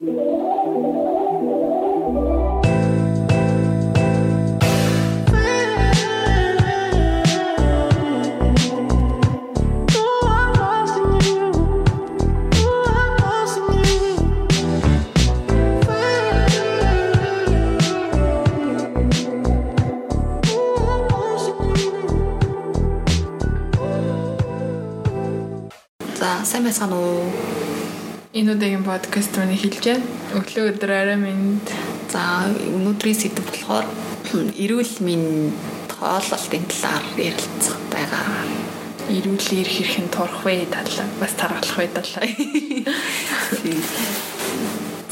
За сайн байцгаана уу? Энэ удаагийн подкаст руу хэлж байна. Өглөө өдөр арай минь За өнөөдрийн сэдв болохоор эрүүл мэнд тоололтын талаар ярилцах байгаа. эрүүлэр хэрхэн турах вэ талаа бас тархалах вэ талаа.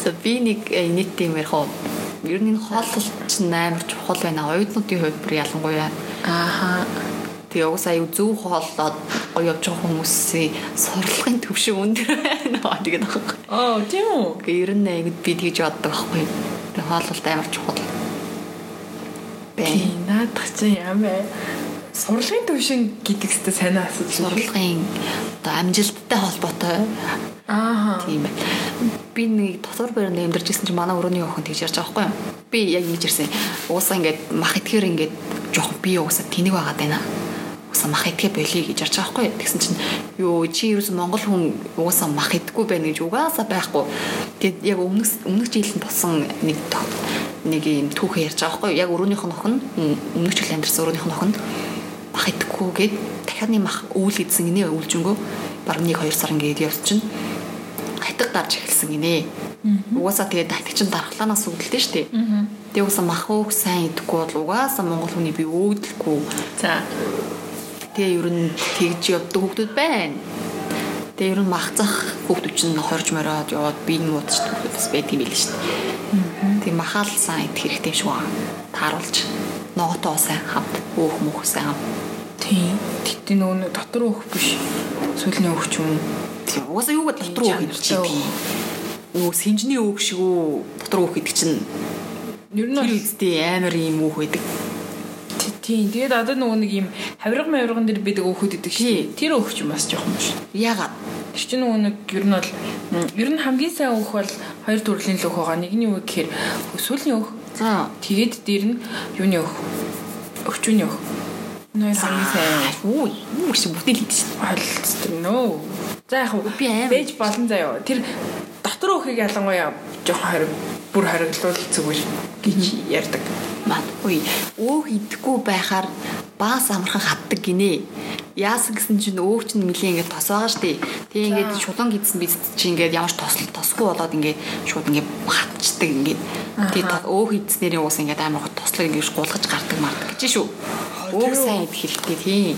За би нэг э, нийт юм ярих уу? Ер нь хооллолт чинь амар чухал байна. Оюутнуудын хувьд бүр ялангуяа. Ааха. Тэгээ угсаа юу зөв хооллоод гоё явж байгаа хүмүүсийн сурлагын төвшин өндөр байна. Тэгээд аахгүй. Оо, тийм үү? Гэхдээ ер нь ингэ би тэгж боддог байхгүй. Тэгээ хооллолт амар чухал. Тийм, наадах чинь ямар сурлагын төвшин гэдэг хэвээр сайн асууж Сурлагын одоо амжилттай холбоотой Ааха. тийм байна. Би нэг дотор байранд амьдарч ирсэн чинь манай өрөөний охин тэгж ярьж байгаа байхгүй юу? Би яг ингэж ирсэн. Уусаа ингээд мах итгэхэр ингээд жоохон би уусаа тэнэг байгаад байна. Уусаа мах итгэе болиё гэж ярьж байгаа байхгүй? Тэгсэн чинь юу чи ерөөс Монгол хүн уусаа мах идэггүй байна гэж угаасаа байхгүй. Тэгээд яг өмнөх өмнөх жилийн тусан нэг нэг юм түүхэн ярьж байгаа байхгүй? Яг өрөөнийх нь охин өмнөх жил амьдарсан өрөөнийх нь охин мах идэхгүй гээд дахиад нэг мах өвөл идсэн гинэ өвлжөнгөө баг 1 2 сар ингээд явц чинь хатаг дарж эхэлсэн гинэ. Угаасаа тэгээд хатаг чинь дархлаанаас үүдэлтэй шүү дээ. Тэгээд угаасаа мах уух сайн идэхгүй бол угаасаа монгол хүний би өөдөлгүй. За. Тэгээ ер нь тэгж явдаг хүмүүс байна. Тэгээ ер нь мах зах хүмүүс чинь хорж мороод яваад би муудчдаг хүмүүс бас байт юм билээ шүү дээ. Тэгээ махаал сайн идэх хэрэгтэй шүү аа. Тааруулж ногоотоо сайн хамт өөх мөх сайн хамт. Тийм. Тэгтээ нөгөө дотор өөх биш. Сүүлийн өөх ч юм уу. Тэгээ угаасаа юугаа дотор өөх идэх чи би. Нөгөө синжний өөх шиг үү дотор өөх идэх чинь Ер нь тэр үстэй амар юм өөх байдаг. Тийм. Тэгээд одоо нөгөө нэг юм хавирга мавирган дээр бидэг өөхөд идэг шүү. Тэр өөх ч юм бас жоохон биш. Яагаад? Тэр чинь нөгөө нэг ер нь бол ер нь хамгийн сайн өөх бол хоёр төрлийн л өөх байгаа. Нэгний өөх гэхээр сүүлийн өөх. За Тэгээд дээр нь юуны өөх. Өвчүүний өөх. Хоёр хамгийн сайн. Үй, юу шиг бүтээл хийдэж шин. Ойлцдог нөө. За яг Би аим. бэж болон заяа. Тэр дотор өөхийг ялангуяа жоохон харив бүр хариглуул зүгээр гэж ярьдаг. Маа. Үй, өөх идэхгүй байхаар баас амархан хатдаг гинэ. Яасан гэсэн чинь өөх чинь нэлийн ингээд тос байгаа штэ. Тэгээ ингээд шулан гидсэн биз чи ингээд ямар ч тосл тосгүй болоод ингээд шууд ингээд хатчдаг ингээд. То- өөх идснэрийн уус ингээд амар гот тослог ингээд гулгаж гардаг мардаг гэж шүү. Өөх сайн идэх хэрэгтэй тийм.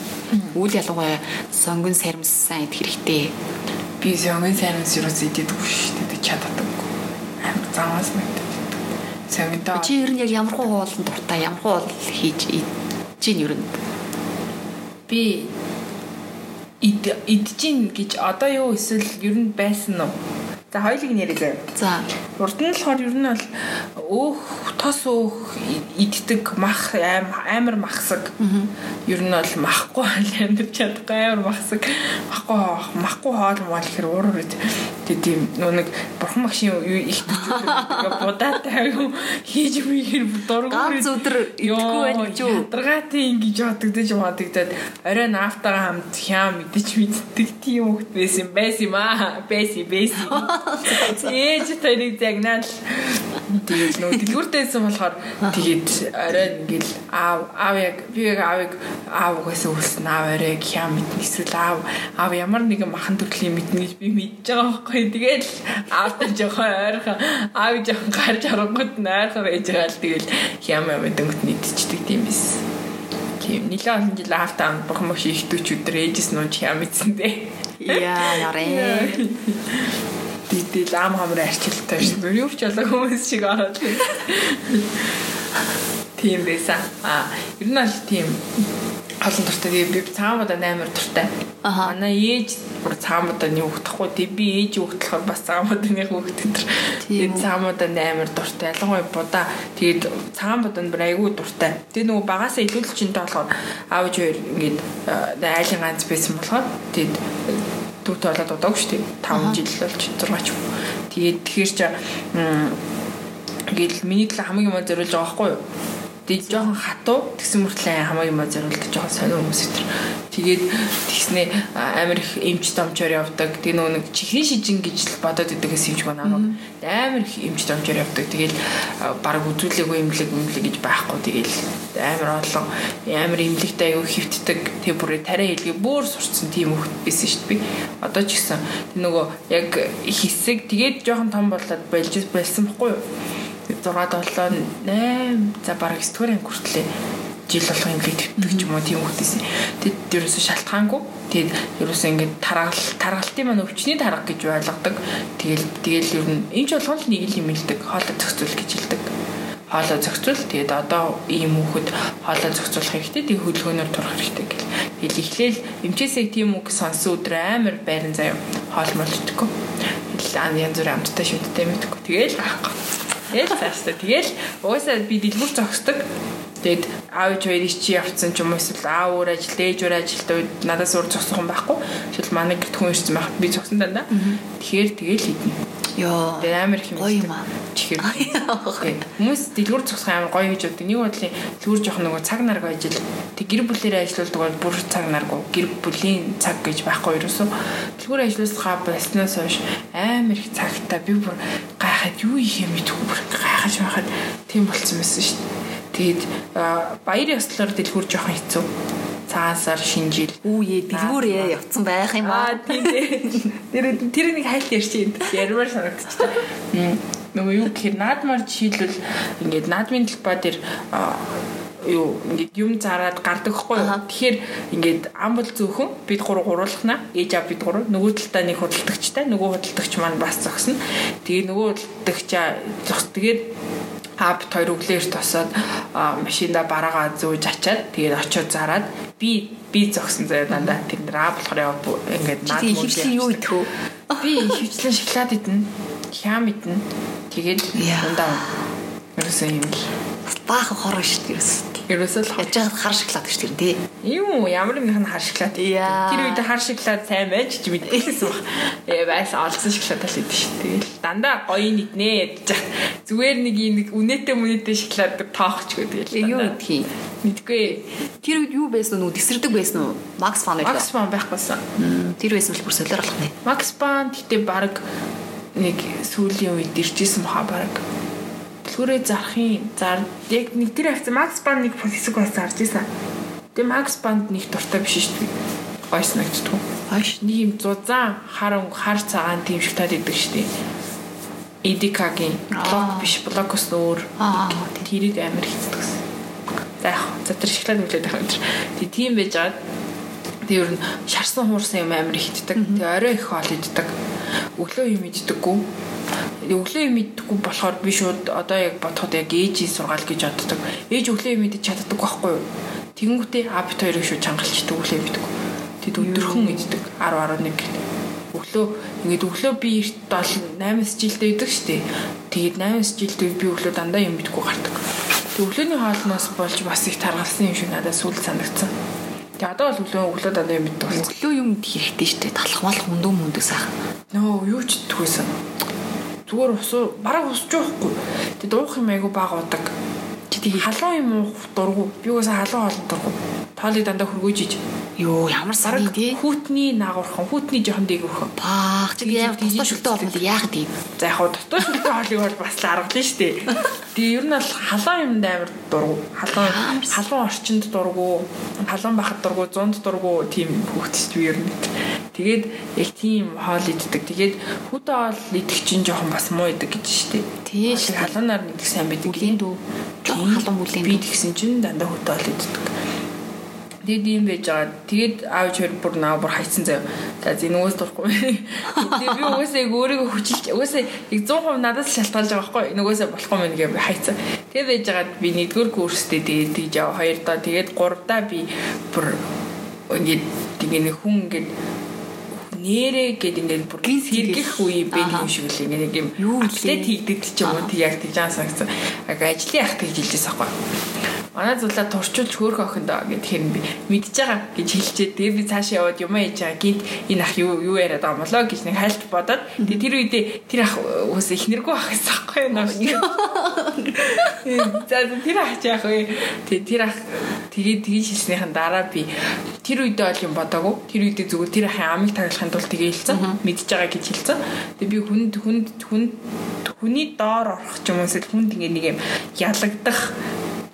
Үйл ялангуяа сонгон саримс сайн идэх хэрэгтэй. Би сонгын сайнс юу ч идэдэггүй шүү дээ чаддаггүй. Амар замаас мэддэг. Сонгонтой Чи ер нь яг ямар хуу хоолнд дуртай, ямар хуу хоол хийж чинь ер нь. би ид идчихин гэж одоо юу эсвэл ер нь байсан уу? За хоёулыг яриа. За, Урд нь болохоор ер нь бол өөх тос өөх иддэг мах аим амар махсаг. Ер нь бол махгүй хол амьдч чадахгүй амар махсаг. Махгүй махгүй хоол мал гэхэр уурар үт. Тэгээ тийм нөө нэг бурхан магшийн юу их будаатай аюу хийж үеэр дургур. ганц өдөр идэхгүй байх гэж юу? Ядаргаатай ингэж бодогдож бодогдоод орой нафтагаа хамт хям идэж мэддэг тийм хөлт байсан байсан юм аа. Байсан байсан. Ээж тэрийг загнаад тэгээд нөө дэлгүүртэйсэн болохоор тэгээд орой ингээл аав аав яг би яг аавыг аав угаасаа үлсэн аав орой хям мэднэ эсвэл аав аав ямар нэгэн махан төрлийн мэднэ гэж би мэдж байгаа байхгүй. Тэгээд аавтай жоохон ойрхон аав жоохон гарч орongод нойрхон байж байгаа л тэгээд хям юм дэнгөт нийтчдэг тийм биз. Тийм нэлээд олон жил аавтай амт бурхан маш их төч өдөр ээжс нууж хям мэдсэн дээ Яа, ярэ. Дидэл ам хамрын арчилтай шиг юу ч болоо хүмүүс шиг ороод. Тийм байсан. А ер нь аль тийм олон туртай би цаамуудаа амар туртай. Аха. Манай ээж бүр цаамуудаа нэг өгдөхгүй. Тэг би ээж өгдөхөөр бас цаамуудаа нэг өгдөг Тэгээд цаамуудаа амар дуртай. Ялангуяа будаа. Тэгээд цаамуудаа бүр айгүй дуртай. Тэгээд нөгөө багасаа илүүлж чинтэй болохоор аавч хоёр ингээд айлын ганц байсан болохоор тэгээд түүт болоод удаагүй шүү дээ. 5 жил болж 6 ч. Тэгээд тэгэхээр ч ингээд миний талаа хамгийн юм зориулж байгаа байхгүй юу? Тэгээд жоохон хатуу тэгсэн мөртлөө хамаагийн маа зориулдаг жоохон сонио хүмүүс өтер. Тэгээд тэгснээ амар их эмч домчоор явдаг. Тэг нөгөө нэг чихрийн шижин гэж бодоод идэгээс юмч гоо намайг амар их эмч домчоор явдаг. Тэгэл баг үзүүлээгүй имлэг имлэг гэж байхгүй. Тэгэл амар олон амар имлэгтэй аягүй хөвтдөг. Тэг бүр тариа хэлгээ бүр сурцсан тийм хөвт байсан шүү дээ. Би одоо ч гэсэн нөгөө яг хэсэг тэгээд жоохон том болоод болж байсан байхгүй юу? 6 7 8 за бараг 9 дугаар анги хүртлээ жил болгоо имлэг төвтөг ч юм уу тийм хүмүүсээс тэгэд ерөөсө шалтгаангүй. Тэгэд ерөөсө ингээд таргал таргалтын маань өвчний тарга гэж ойлгодог. Тэгэл тэгэл ер нь энэ ч болгоно нэг л юм илдэг. Хоолой зохицуул гэж хэлдэг хоолой зохицуул. Тэгээд одоо ийм хүүхэд хоолой зохицуулах хэрэгтэй. Тэг хөдөлгөөнөөр турах хэрэгтэй гэл. Тэгэл эхлээл эмчээсээ тийм үг сонсон өдөр амар байран заяа хоол молддоггүй тэгэл янз бүрийн амттай шүттэй мэдхгүй тэгэл аахгүй Тэгэл цаашдаа. Тэгэл угаасаа би дэлгүүр зогсдог. Тэгэд аав хоёр чи явцсан ч юм уу эсвэл аав өөр ажил, ээж өөр ажилтаа үед надаас өөр зогсох юм байхгүй. Эсвэл манай гэрт хүн ирсэн байх би зогсон дандаа. Тэгэхээр тэгэл хийдэн. Йоо. Тэгээ амар их юм. Аа. Чихэр. Хүмүүс дэлгүүр зогсох амар гоё гэж боддог. Нэг бодлын дэлгүүр жоох нөгөө цаг нарг ажил. Тэг гэр бүлэрээ ажилладаг бол бүр цаг нарг гэр бүлийн цаг гэж байхгүй ерөөсөө. Дэлгүүр ажилласгаа болсноос хойш амар их цагтаа би бүр гайхаад юу их юм мэдгүй бүр гайхаж байхад тийм болцсон байсан шүү дээ. Тэгээд баярын ёслоор дэлгүүр жоохон хэцүү цаасаар шинжил. Үүе дэлгүүрээ явцсан байх юм аа. Тийм тэр тэр нэг хайлт ярьчих юм. Ярмаар санагдчихлаа. Нөгөө юу гэхээр наадмаар жишээлбэл ингээд наадмын талбай дээр юу ингээд юм зараад гардаг хгүй. Тэгэхээр ингээд ам бол зөөхөн бид гурав гуруулахна. Ээж аа бид гурав. Нөгөө талдаа нэг худалдагчтай, нөгөө худалдагч маань бас зогсно. Тэгээ нөгөө худалдагчаа зогс. Тэгээд хаб хоёр өглөөр тосоод машинда бараагаа зөөж ачаад тэгээд очиод зараад би би зогсон заяа дандаа тэр нэр аа болохоор ингээд наад муу хөвчлэн юу идэх вэ? Би хөвчлэн шоколад идэнэ. Хям идэнэ. Тэгээд дандаа ерөөсөө юм л баахан хороо шүү дээ ерөөсөө. Ерөөсөө л яж хаад хар шоколад гэж тэр тий. Юу ямар нэгэн хар шоколад. Тэр үед хар шоколад сайн байж ч мэдээсэн баг. Ээ байсан олсон шоколад л идэв шүү. Тэгэл дандаа гоё нэтнэ зүгээр нэг нэг үнэтэй мүнэтэй шоколад тоохч гэдэг л. Юу юм? Мэдгүй. Тэр үед юу байсан уу? Тесрдэг байсан уу? Макс фан байлаа. Макс фан байхгүйсэн. Тэр байсан бол бүр солиор болох нэ. Макс фан гэтээ баг нэг сүүлийн үед иржсэн баха баг төлхөөрөө зарахын зар яг нэг тэр хавцаа Макс Банд нэг хэсэг бас зарж исэн. Тэгээ Макс Банд нэг дуртай биш шүү дээ. Гойс нэгддэг. Хаш нэг юм зузаан хар хар цагаан тийм шиг таад идэг шүү дээ. Эдикагийн блок биш блокос өөр тэрийг амар хийдэгсэн. За яг за тэр шоколад үлээд байгаа юм. Тэг тийм байж байгаа. Тэг ер нь шарсан хуурсан юм амар хийддэг. Тэг орой их хоол иддэг. Өглөө юм иддэггүй өглөө юм мэддэггүй болохоор би шууд одоо яг бодоход яг ээжийн сургаал гэж боддог. Ээж өглөө юм мэдэж чаддаг байхгүй юу? Тэнгүүтээ апт хоёрыг шууд чангалчдаг өглөө мэддэггүй. Тэд өдөрхөн иддэг 10 11 гэх. Өглөө ингээд өглөө би эрт 7 8 жилдээ идэг штеп. Тэгээд 8 жилдээ би өглөө дандаа юм мэдгүй гардаг. Тэг өглөөний хоолноос болж бас их таргалсан юм шиг надад сүүл санагдсан. Тэгээ одоо бол өглөө өглөө дандаа юм мэддэг. Өглөө юм хэрэгтэй штеп. Талах мал хүндөө мүндөө сайхан. Нөө юу ч иддэггүйсэн зүгээр ус бараг усч байхгүй. Тэг уух юм айгу баг удаг. Тэг халуун юм уух дургу. Би угаасаа халуун хоолн дургу. Тоолыг дандаа хөргөөж иж. Йоо ямар сараг тий. Хүүтний наагуурхан, хүүтний жоохон дээгүүрхэн. Баах чи яг дотоо шүлтэй болно яах тийм. За яг дотоо шүлтэй хоолыг бол бас л аргална шүү дээ. Тэгээ ер нь бол халуун юмд амар дургу. Халуун халуун орчинд дургу. Халуун бахад дургу, зунд дургу тийм хүүхдч би ер нь. Тэгээд яг тийм хоол иддэг. Тэгээд хүүтэ хоол идэх чинь жоохон бас муу идэг гэж штеп. Тийш халуунаар нэг сайн байдаг. Бүлийн дүү. Халуун бүлийн. Би тэгсэн чинь дандаа хүүтэ хоол иддэг. Тэгээд юм байж байгаа. Тэгээд аавч хөр бүр наа бүр хайцсан заяа. За зинөөс дурахгүй. Тэгээд би угаасаа яг өөрийгөө хүчилж угаасаа яг 100% надаас шалтгаалж байгаа байхгүй. Нөгөөсөө болохгүй мэн би хайцсан. Тэгээд байж байгаа би нэгдүгээр курстэй тэгээд тийж яа хоёр доо тэгээд гурав даа би бүр ингээд тийм хүн ингээд нэрэ гэд ингээд бүр сэргэх үе байдаг юм шиг л ингээд нэг юм атлет хийгдэж ч юм уу тэг яг тийж аа санагцсан. Яг ажлын ах тэгж хэлжээс аахгүй. Манай зулаа турчулж хөөх охиндоо гэхээр би мэдж байгаа гэж хэлчихэд тэгээ би цаашаа яваад юм ээж байгаа гинт энэ ах юу юу яриад байгаа болоо гэж нэг хальт бодоод тэгээ тэр үедээ тэр ах ус ихнэргүй ах гэсэн байхгүй юу за тэр ах яах вэ? Тэгээ тэр ах тэгээ тгийж хэлснийхэн дараа би тэр үедээ бол юм бодоагүй. Тэр үедээ зүгээр тэр ахын амыг таглахын тулд тэгээ хэлсэн мэдж байгаа гэж хэлсэн тэгээ би хүнд хүнд хүнд хүний доор орох ч юм уу эсвэл хүнд ингээ нэг юм ялагдах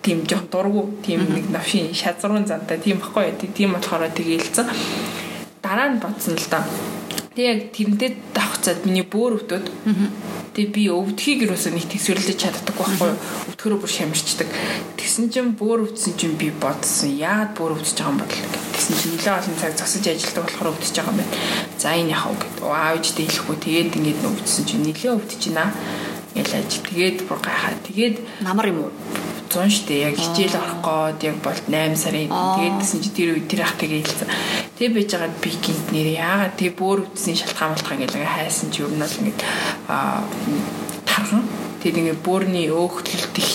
тийм жоох дургу тийм нэг навшин шазруун зантай тийм баггүй тийм болохоор тэгэлцэн дараа нь бодсон л да. Тэг яг тэрнтэй давхцаад миний бөөр өвдөд. Тэг би өвдөхийг юусоо нэг төсвөрлөж чаддаг байхгүй юу? Өвдөхөрөө бүр шамирчдаг. Тэгсэн чинь бөөр өвдсөн чинь би бодсон. Яагаад бөөр өвдөж байгаа юм бол тэгсэн чинь нэлээд олон цаг зогсож ажилладаг болохоор өвдөж байгаа юм байна. За энэ яхав гэд. Аавчтай хэлэхгүй тэгээд ингээд өвдсөн чинь нэлээд өвдөж байна. Ял ажил. Тэгээд бүр гайхаа. Тэгээд намар юм уу? 100 штэ яг хичээл орох гээд яг бол 8 сарын тэгээд гэсэн чи тэр үед тэр ах тэгээ хэлсэн. Тэгээ байж байгаа би гинт нэр яагаад тэгээ бөөр үтсний шалтгаан болтгоо ингээд хайсан чи ер нь бол ингээд аа тархан тэгээд ингээд бөөрний өөхлөлт их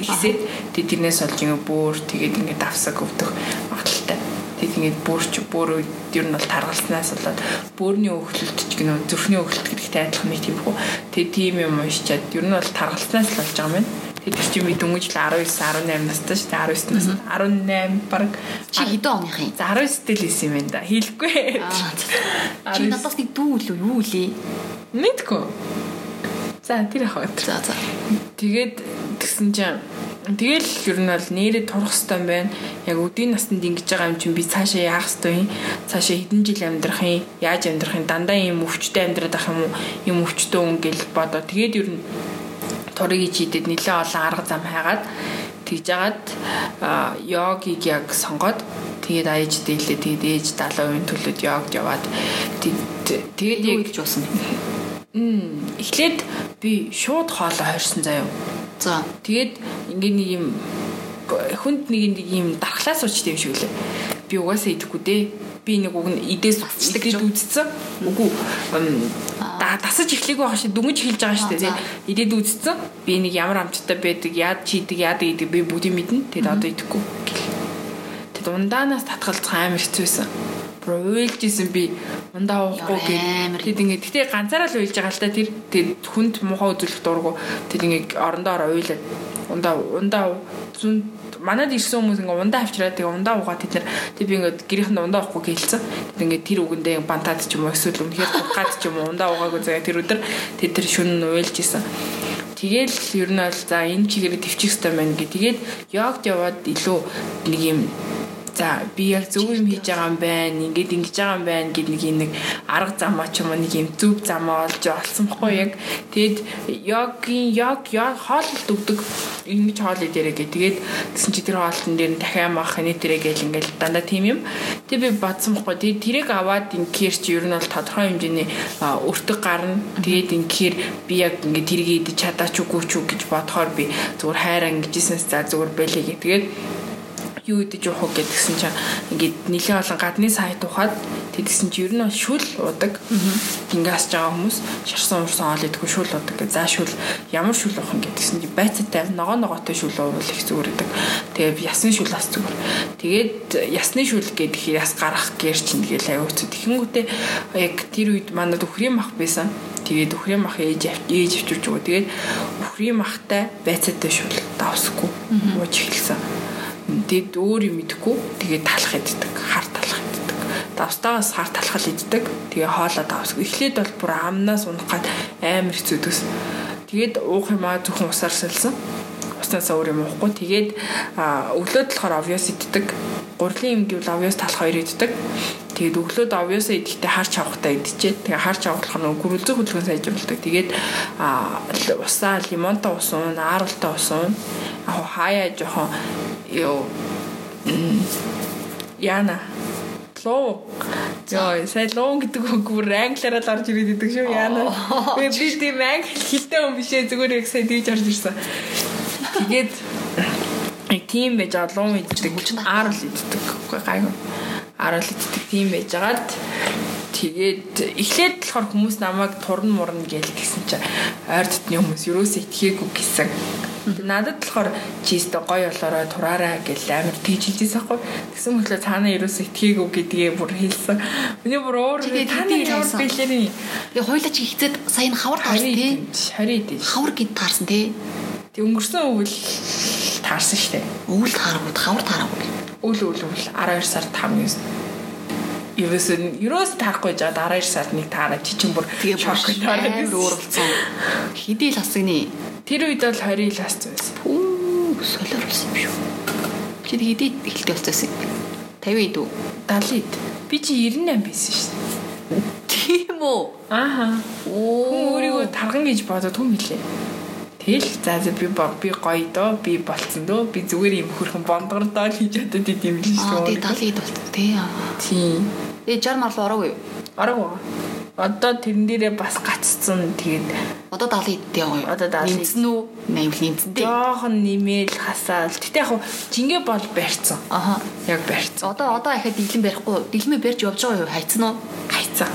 ихсээд тэгээд тэрнээс олж ингээд бөөр тэгээд ингээд давсаг өвдөх магадaltaй. Тэгээд ингээд бөөрч бөөр ер нь бол таргалснаас болоод бөөрний өөхлөлт ч гэнэ зүрхний өөхлөлт гэдэгтэй адилхан нэг тийм хөө. Тэгээд тийм юм уушчаад ер нь бол таргалснаас л болж байгаа юм байна. Тэр чинь би дөнгөж л 19 18 настай шүү дээ 19 нас 18 баг чи хэдэн оных юм? За 19 тэл исэн юм байна да. Хэлэхгүй. Чи надаас нэг дүү л юу лээ? Мэдгүй. За тэр яхав. За за. Тэгээд тэгсэн чинь Тэгэл ер нь бол нэрээ турах хэвээр байна. Яг өдийн наснд ингэж байгаа юм чинь би цаашаа яах хэвээр юм? Цаашаа хэдэн жил амьдрах юм? Яаж амьдрах юм? Дандаа юм өвчтэй амьдраад ах юм уу? Юм өвчтэй хүн гэл бодоо. Тэгээд ер нь турыг чийдэд нэлээд олон арга зам хайгаад тэгж жагаад йогийг яг сонгоод тэгээд аяж дээлээ тэгээд ээж 70% төлөд йогд яваад тэгээд яг гэж болсон. Мм эхлээд би шууд хоолоо хорьсон заяа. За тэгээд ингээд нэг юм хүнд нэг нэг юм дархлаа суучтай юм шиг лээ. Би угаасаа идэхгүй дээ. Би нэг уг нь идээс идээд үзсэн. Үгүй дасаж эхлэегүй байх шиг дүнж хэлж байгаа шүү дээ. Идээд үзсэн. Би нэг ямар амттай байдаг, яад чийдэг, яад идэг би бүгдийг мэднэ. Тэгэд одоо идэхгүй. Тэгэд ундаанаас татгалзах амар хэцүүсэн. Бро уйлж исэн би ундаа уухгүй гэд. Тэгэд ингээд гэтээ ганцаараа л уйлж байгаа л та тэр тэгэд хүнд муухай үзүүлэх дургу. Тэгэд ингээд орондоо ороо уйлаад ундаа ундаа зүн манад ирсэн хүмүүс ингээ ундаа авчираад тэгээ ундаа угаа тэд нар тэг би ингээ гэрийнхэн ундаа уухгүй гэлцэн. Тэг ингээ тэр үгэндээ бантаад ч юм уу эсвэл үнэхээр тухгаад ч юм уу ундаа уугаагүй заяа. Тэр өдөр тэд тэр шүн нь уйлж исэн. Тэгэл ер нь бол за энэ чигээр төвчих хэвээр байна гэ. Тэгээд йогд яваад илүү нэг юм За би яг зөв юм хийж байгаа юм байна. Ингээд ингэж байгаа юм байна гэд нэг юм нэг арга замаа ч юм уу нэг юм зөв замаа олж олсон бохгүй яг. Тэгэд йогийн йог йог хооллолт өгдөг ингэж хоол идэрэ гэ. Тэгээд тэгсэн чи тэр хоолтон дээр дахиад мах хэнэ тэрэ гэл ингээл дандаа тийм юм. Тэг би бодсон бохгүй. Тэгээд тэрэг аваад ингээр чи ер нь бол тодорхой хэмжээний өртөг гарна. Тэгээд ингээр би яг ингээд тэрийг идэж чадаач үгүй ч гэж бодохоор би зүгээр хайраа ингэжсэнээс за зүгээр бэлээ гэ. Тэгээд юу идэж явах вэ гэдгсэн чинь ингээд нэлээд олон гадны сайт ухаад тэгсэн чинь ер нь шүл удаг. Гингаас жаа хүмүүс шарсан уурсан оол идэггүй шүл удаг. За шүл ямар шүл уух юм гэдгсэн чинь байцаатай ногоо ногоотой шүл уувал их зүгээр идэг. Тэгээ ясны шүл бас зүгээр. Тэгээд ясны шүл гэдэг яс гарах гэр чинь тэгээ аюуц. Тэгэнгүүтээ яг тэр үед манад өхрийн мах байсан. Тэгээд өхрийн мах ээж ээж авчирч өгөө. Тэгээд өхрийн махтай байцаатай шүл давсгүй ууж эхэлсэн Тэгэд өөр юм идэхгүй тэгээд талах иддэг, хар талах иддэг. Давстаагаас хар талхал иддэг. Тэгээ хоолоо давс. Эхлээд бол бүр амнаас унах гад амар хэцүүдээс. Тэгээд уух юм аа зөвхөн усаар сэлсэн. Уснаас өөр юм уухгүй. Тэгээд өглөөд болохоор овёс иддэг. Гурлийн юм гэвэл овёс талах хоёр иддэг. Тэгээд өглөөд овёсоо идэхдээ харч авахтаа идчихээ. Тэгээ харч авах нь гөрөлзөх хөдөлгөөн сайжруулдаг. Тэгээд усаа лимонтой ус уун, ааруултай ус уун. Яг хаяа жоохон ёо яна лоо Йоо, сая лоо гэдэг үг бүр англиараа л орж ирээд идэг шүү. Яана. Би би тийм англи хэлтэй хүн бишээ зүгээр яг сая дийж орж ирсэн. Тэгээд тийм байж аа лоо иддэг. Аарл иддэг. Үгүй гайгүй. Аарл иддэг тийм байж агаад тэгээд эхлээд болохоор хүмүүс намайг турн мурна гээл гэсэн чинь ойр дотны хүмүүс юусоо итгээгүй гэсэн надад болохоор чист гоё болоорой тураарай гэж амар тийжилжсэн байхгүй. Тэгсэн мэтлээ цаана ерөөсөө итгээгүй гэдгээ бүр хэлсэн. Миний бүр уур таны ямар бэлэрийн. Тэгээ хойлоо чи хизээд сая н хавар таарсан тий. Шарид тий. Хавар гэд таарсан тий. Тэг өнгөрсөн өвөл таарсан штэ. Өвөл таараагүй хавар таараагүй. Өвөл өвөл өвөл 12 сард хамгийн ерөөсөө ерөөс таахгүй жаа 12 сард нэг таараа чичин бүр тэгээ шок амар өөрлцсон. Хидий л асагны. Тэр үед бол 20 ил ассан байсан. Пүү солиорлсон юм шүү. Чи хидий ихэлтэй болчихсон. 50 ид үү? 70 ид. Би чи 98 байсан шүү. Тийм үү? Ааха. Оо өөрийгөө тарган гэж бодоод хүм хэлээ. Тэгэл за за би би гоё доо би болцсон дөө би зүгээр юм хөрхөн бондгор доо хийж чадаад идэм л шүү. Аа тий 70 болт тий. Тийм. Тэгээ 60 мал ороогүй юу? Ороогүй. Одоо тэрэн дээрээ бас гаццсан тэгээд одоо 70 идтэй гоё. Одоо 70 нэмсэн үү? Нэмэл нэмсэн дээ. Жохон нэмэл хасаал. Гэтэ яг жингээ бол барьцсан. Аха. Яг барьцсан. Одоо одоо ахад диглэн барихгүй. Диглэмээ барьж явж байгаа юу? Хайцсан уу? Хайцсан.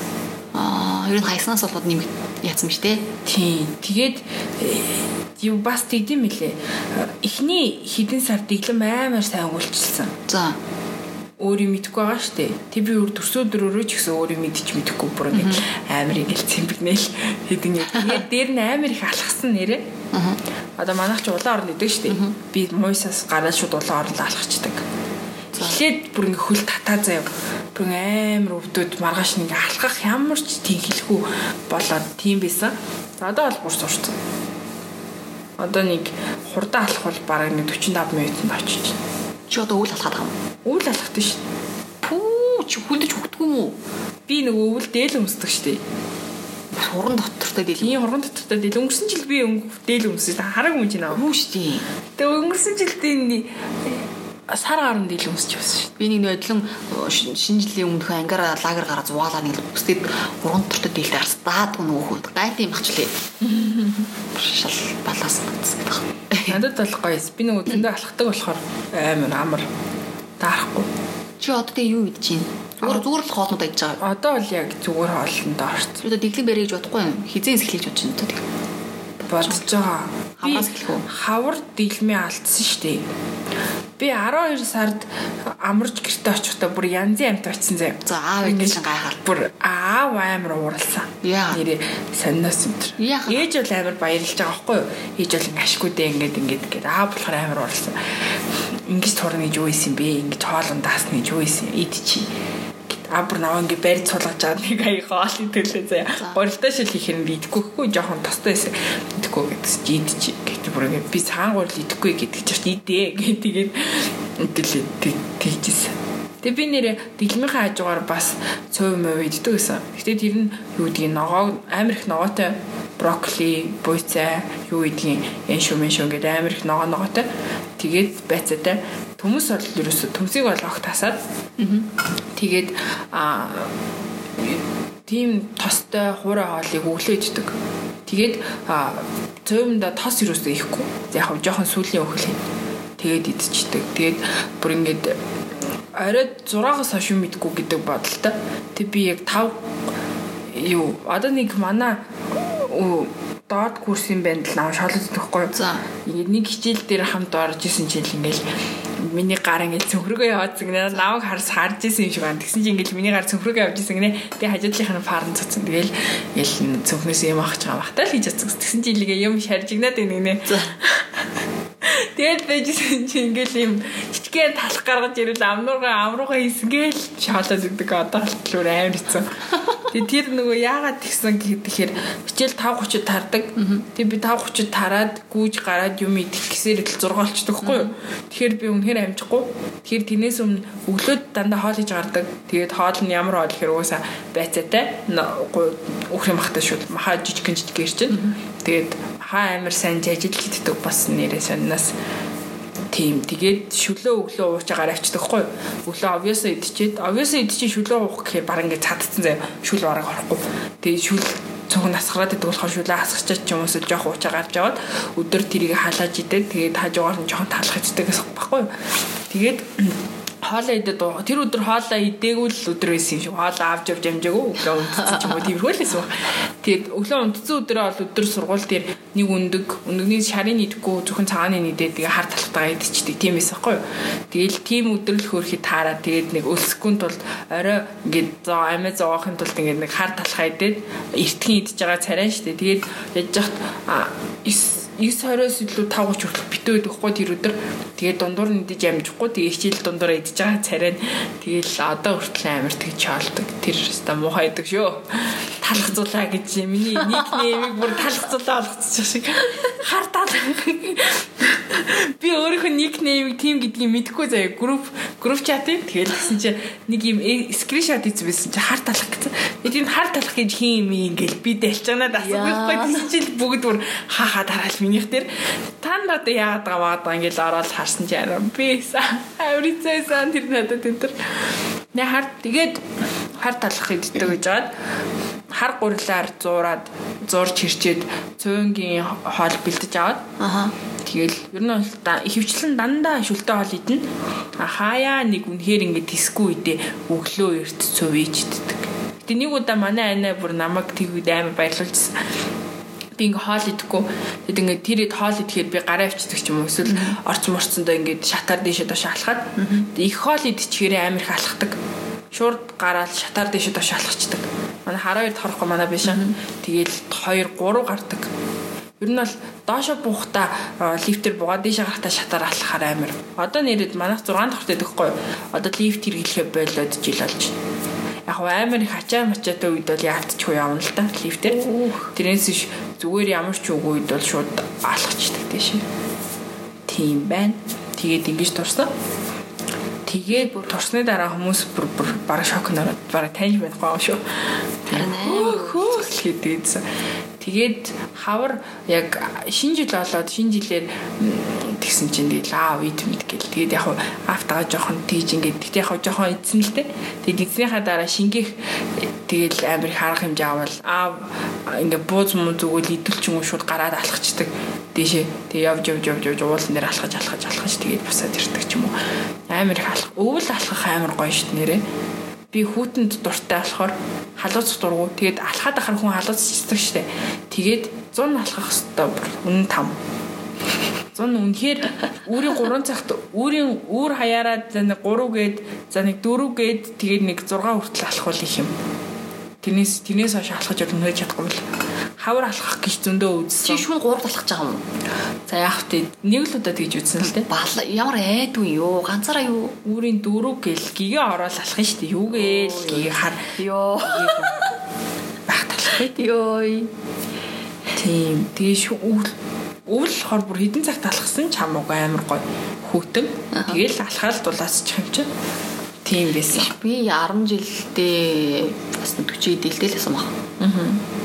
Аа, ер нь хайснаас болоод нэмэг яатсан биш үү? Тийм. Тэгээд юу бас тэгдэм мэлээ. Эхний хідэн сар дэглэм амар сайн өнгөлчилсөн. За өөрийг мэдхгүй байгаа штэ. Тэг би өөр төрсөдрөөрөө ч гэсэн өөрийг мэдчих мэдэхгүй бүр нэг амар ингээл цэмбэгнээл хэдэн яг. Тэгээд дээр нь амар их алхсан нэрэ. Аа. Одоо манайх ч улаан орн идэг штэ. Би мойсаас гараад шууд улаан орнд алхацдаг. Эхлээд бүр ингээ хөл татаа заяа. Бүр амар өвдөд маргааш ингээ алхах ямар ч тэнхэлгүй болоод тийм байсан. За одоо бол бүр сурцсан одоо нэг хурдан алах бол бараг нэг 45 минутанд очиж байна. Чи одоо үйл алхаад байгаа юм. Үйл алхахдаг шүү. Пүү чи хүлдэж өгдөг юм уу? Би нэг өвөл дээл өмсдөг шүү дээ. Хуран дотортой дээл. Тийм хуран дотортой дээл. Өнгөрсөн жил би дээл өмсөж хараг юм чи наа. Шүү дээ. Тэгээ өнгөрсөн жилдээ сар гаранд ил өмсч байсан шүү. Би нэг нэг адилхан шинэ жилийн өмнөх ангиара лагер гараа зугаалаа нэг өсдөд гурван төртөд дийлдэ гарс даад гүн өөхөд гайт юм багчлаа. Шал балаас гэсэн гэдэг. Надад бол гоё. Би нэг өдөндөө алхахдаг болохоор амар амар таарахгүй. Чи одоо тэг юу идэж чинь? Зүгээр зүгээр л хоолнууд идэж байгаа. Одоо бол яг зүгээр хоолнд орч. Би одоо дэглэн бэрэй гэж бодохгүй юм. Хизээ эхлэж бодож байна одоо тэг. Бодож байгаа. Хавраас эхлэх үү? Хавар дэглэмээ алдсан шүү дээ Би 12 сард амарч гэрте очихдоо бүр янзын амт очсон заяа. За аав ингэж гайхал. Бүр аав амар ууралсан. Нэрээ сониос өдр. Ээж бол амар баярлж байгаа байхгүй юу? Ээж бол ашгүй дээ ингээд ингээд гээд аав болохоор амар ууралсан. Ингэж турна гэж юу исэн бэ? Ингэж хоолон даасна гэж юу исэн? Ид чи абр наваа ингээ барьж суулгаж байгаа нэг аяа хоол идэглээ заяа. Горилтой шил хийх юм бидэхгүй хөө жоохон тостой байсан. Идэхгүй гэдэгс чи идэж гэхдээ бүр ингээ би цагаан гурил идэхгүй гэдэг чинь идээ гэдэг идэглээ тэгжсэн. Тэгээ би нэрэ дэглэмийнхаа хажуугаар бас цөв мөв иддэг гэсэн. Гэтэ тэр нь юу гэдгийг ногоо амар их ногоотой брокколи, буйцаа, юу гэдгийг эншүү меншүү гэдэг амар их ногоо ногоотой. Тэгээд байцаатай Төмөс бол ерөөсө төмсийг бол огт тасаад. Тэгээд а тийм тостой хуурай хоолыг өглөө иддэг. Тэгээд цөмдө тос ерөөсөө ихгүй. Яг нь жоохон сүлийн өглөө. Тэгээд идчихдэг. Тэгээд бүр ингээд оройд 6-аас хойш мэдгүй гэдэг бодолтой. Тэг би яг 5 юу одоо нэг манай доод курс юм байна л нам шалаад идэхгүй. За. Нэг хичээл дээр хамт орж исэн чинь ингээл миний гар ингээд цөнхрөгөө яваадсан гэнэ намайг харс харж исэн юм шиг байна. Тэгсэн чинь ингээд миний гар цөнхрөгөө явж исэн гэнэ. Тэгээ хажуудлынхаа фарн цуцсан. Тэгээл ял цөнхнөөс юм авах чагаа бахтаа л хийж чадсан. Тэгсэн чинь илгээ юм шаржигнаад байна гэнэ. Тэгэл байжсэн чинь ингээл юм жижигхэн талах гаргаж ирэл амнуугаа амруугаа хийсгээл шаалаад өгдөг одоо л амар хэцүү. Тэгээ тэр нөгөө яагаад тэгсэн гэхээр хичээл 5:30-д тардаг. Тэгээ би 5:30-д тараад гүүж гараад юм идэх гэсээр л 6 болчдөг хгүй юу. Тэгэхээр би үнэхээр амжихгүй. Тэгэхээр тэрнээс өмнө өглөөд дандаа хоол хийж гардаг. Тэгээд хоол нь ямар хоол гэхээр угаасаа байцаатай өөхрийн махтай шүү. Махаа жижигхэн жижигэр чинь. Тэгээд хаа амар сайн жажил хийдэг бас нэрээ сонноос тийм тэгээд шүлөө өглөө ууч агаар авчдаг хгүй өглөө obviously идчихэд obviously идчих шүлөө уух гэхээр баг ингээд цадцсан заяа. Шүл бараг орохгүй. Тэгээд шүл цонх насгараад идэг болохоор шүлээ хасгачаад ч юм уус жоох уучаа гарч аваад өдөр тэрийг халааж идэг тэгээд хажуугаар нь жоохон талах иддэг гэсэн баггүй тэгээд хоолоо идээд. Тэр өдөр хоолоо идээгүү л өдөр байсан юм шиг. Хоолоо авч явж амжаагүй. Өглөө унтсан ч юм уу тиймэрхүү л байсан. Тэгээд өглөө унтсан өдрөө бол өдөр сургууль дээр нэг өндөг, өндөгний шарын идэхгүй зөвхөн цагааны нийдээд тэгээ хар талхтайгаа идчихдэг тийм байсан байхгүй юу. Тэгээл тийм өдрөл хөөрхий таараа тэгээд нэг өлсөхгүй тул орой ингээд зоо амиа зоохын тулд ингээд нэг хар талхаа идээд эртхэн идж байгаа царай штэ. Тэгээд яж яхад 9:20-оос илүү 5:30 хүртэл битүү идэхгүй тэр өдөр. Тэгээд дундуур нь идэж амжихгүй. Тэгээд хичээл дундуур идэж байгаа царай нь тэгээд одоо хүртэл амар тэгж чаалдаг. Тэр өста муухай идэг шүү. Талхцуулаа гэж миний ник нэмийг бүр талхцуулаа болгочих шиг. Хар тал. Би өөрийнхөө ник нэмийг тим гэдгийг мэдэхгүй заяа. Групп групп чатыг тэгээд гэсэн чи нэг юм скриншот хийсэн байсан чи хар талах гэсэн. Тийм хар талах гэж хин юм ингээл би дэлж байгаа надад асуухгүй. Тэгсэн чи бүгд бүр хаа хаа дараал минийх дээр та надад яагаад байгаа маа ингээл ороод харсан чи арай би аврицээсэн тэр надад энэ төр нэ хар тэгээд хар талах иддэг гэж жаад хар гурилаар зуураад зурж хэрчээд цөөнгийн хоол бэлдэж аваад Аха. Тэгэл ер нь бол ихэвчлэн дандаа шүлтэй хоол идэнэ. Хаяа нэг үнэхээр ингээд тисгүй үедээ өглөө эрт цөв ичддэг. Гэтэ нэг удаа манай анаа бүр намайг тэг үед амар баярлуулжсэн. Би ингээ хоол идэхгүй. Тэгэд ингээ тэр ид хоол идэхээр би гараа авчдаг ч юм уу эсвэл орц морцондоо ингээ шатаар дээшээ доош алхаад их хоол идчихээр амар их алхдаг. Шурд гараад шатаар дээшээ доош алхацдаг. Манай хараа хоёр торохгүй манай биш. Тэгээл 2 3 гардаг. Ер нь бол доошо буухта лифтер буугаад дээшээ гарахтаа шатаар алхахаар амар. Одоо нэрэд манайх 6 дахь тэгэхгүй. Одоо лифт хэрэглэхэ болоод жил болж байна. Яг амар их ачаа мачаатай үед бол яалтчихгүй явна л та лифтер. Тэрнээс ш зүгээр ямар ч үгүй бол шууд алхацдаг тийш. Тийм байна. Тэгээд ингэж турсан. Тэгээд турсны дараа хүмүүс бүр бүр бараг шок нараад бараг таньж байхгүй юм шүү. Амар хөөх хийдээдсэн. Тэгээд хавар яг шинэ жил болоод шинэ жилээр тэгсэн чинь тэгээд лав ид мэд гэл. Тэгээд яг хав автагаа жоохон тийж ингээд тэгтээ яг жоохон эзэн л те. Тэгээд эзнийхаа дараа шингээх тэгээд амар их арга хэмжээ авал аа ингээд бууз муу зүгэл идэлч юм уу шууд гараад алхацдаг дээшээ. Тэгээд явж явж явж явж уулан дээр алхаж алхаж алхаж тэгээд босоод ирдэг ч юм уу. Амар их алхах. Өвөл алхах амар гоё шít нэрээ би хүүтэнд дуртай болохоор халууцах дургу. Тэгээд алхаад ахаар хүн халууцчихдаг штэ. Тэгээд 100 алхах хэвээр үнэн там. 100 үнэхээр үүрийн 3 цагт үүрийн үүр хаяараа за нэг 3 гээд за нэг 4 гээд тэгээд нэг 6 хүртэл алхах их юм. Тэрнээс тэрнээс хойш алхаж явах нөөж чадахгүй мэл. Хавар алхах гэж зөндөө үзсэн. Чи шүүн 3 талхаж байгаа юм. За яах вэ? Нэг л удаа тэгж үзсэн л дээ. Бал ямар айдгүй юу? Ганцаараа юу? Үүрийн дөрөв гэл гигээ ороод алхах нь шүү дээ. Юу гээл гийг хар Йоо. бах талах байт. Йой. Тийм. Тэгээ шүү өвл өвл болохоор бүр хідэн цагт алхсан ч хамаагүй амар гоё хүүтэн. Тэгээл алхаал дулаасчих юм чинь. Тийм байсан. Би 10 жилдээ бас 40 дэлдэл байсан баг. Аа.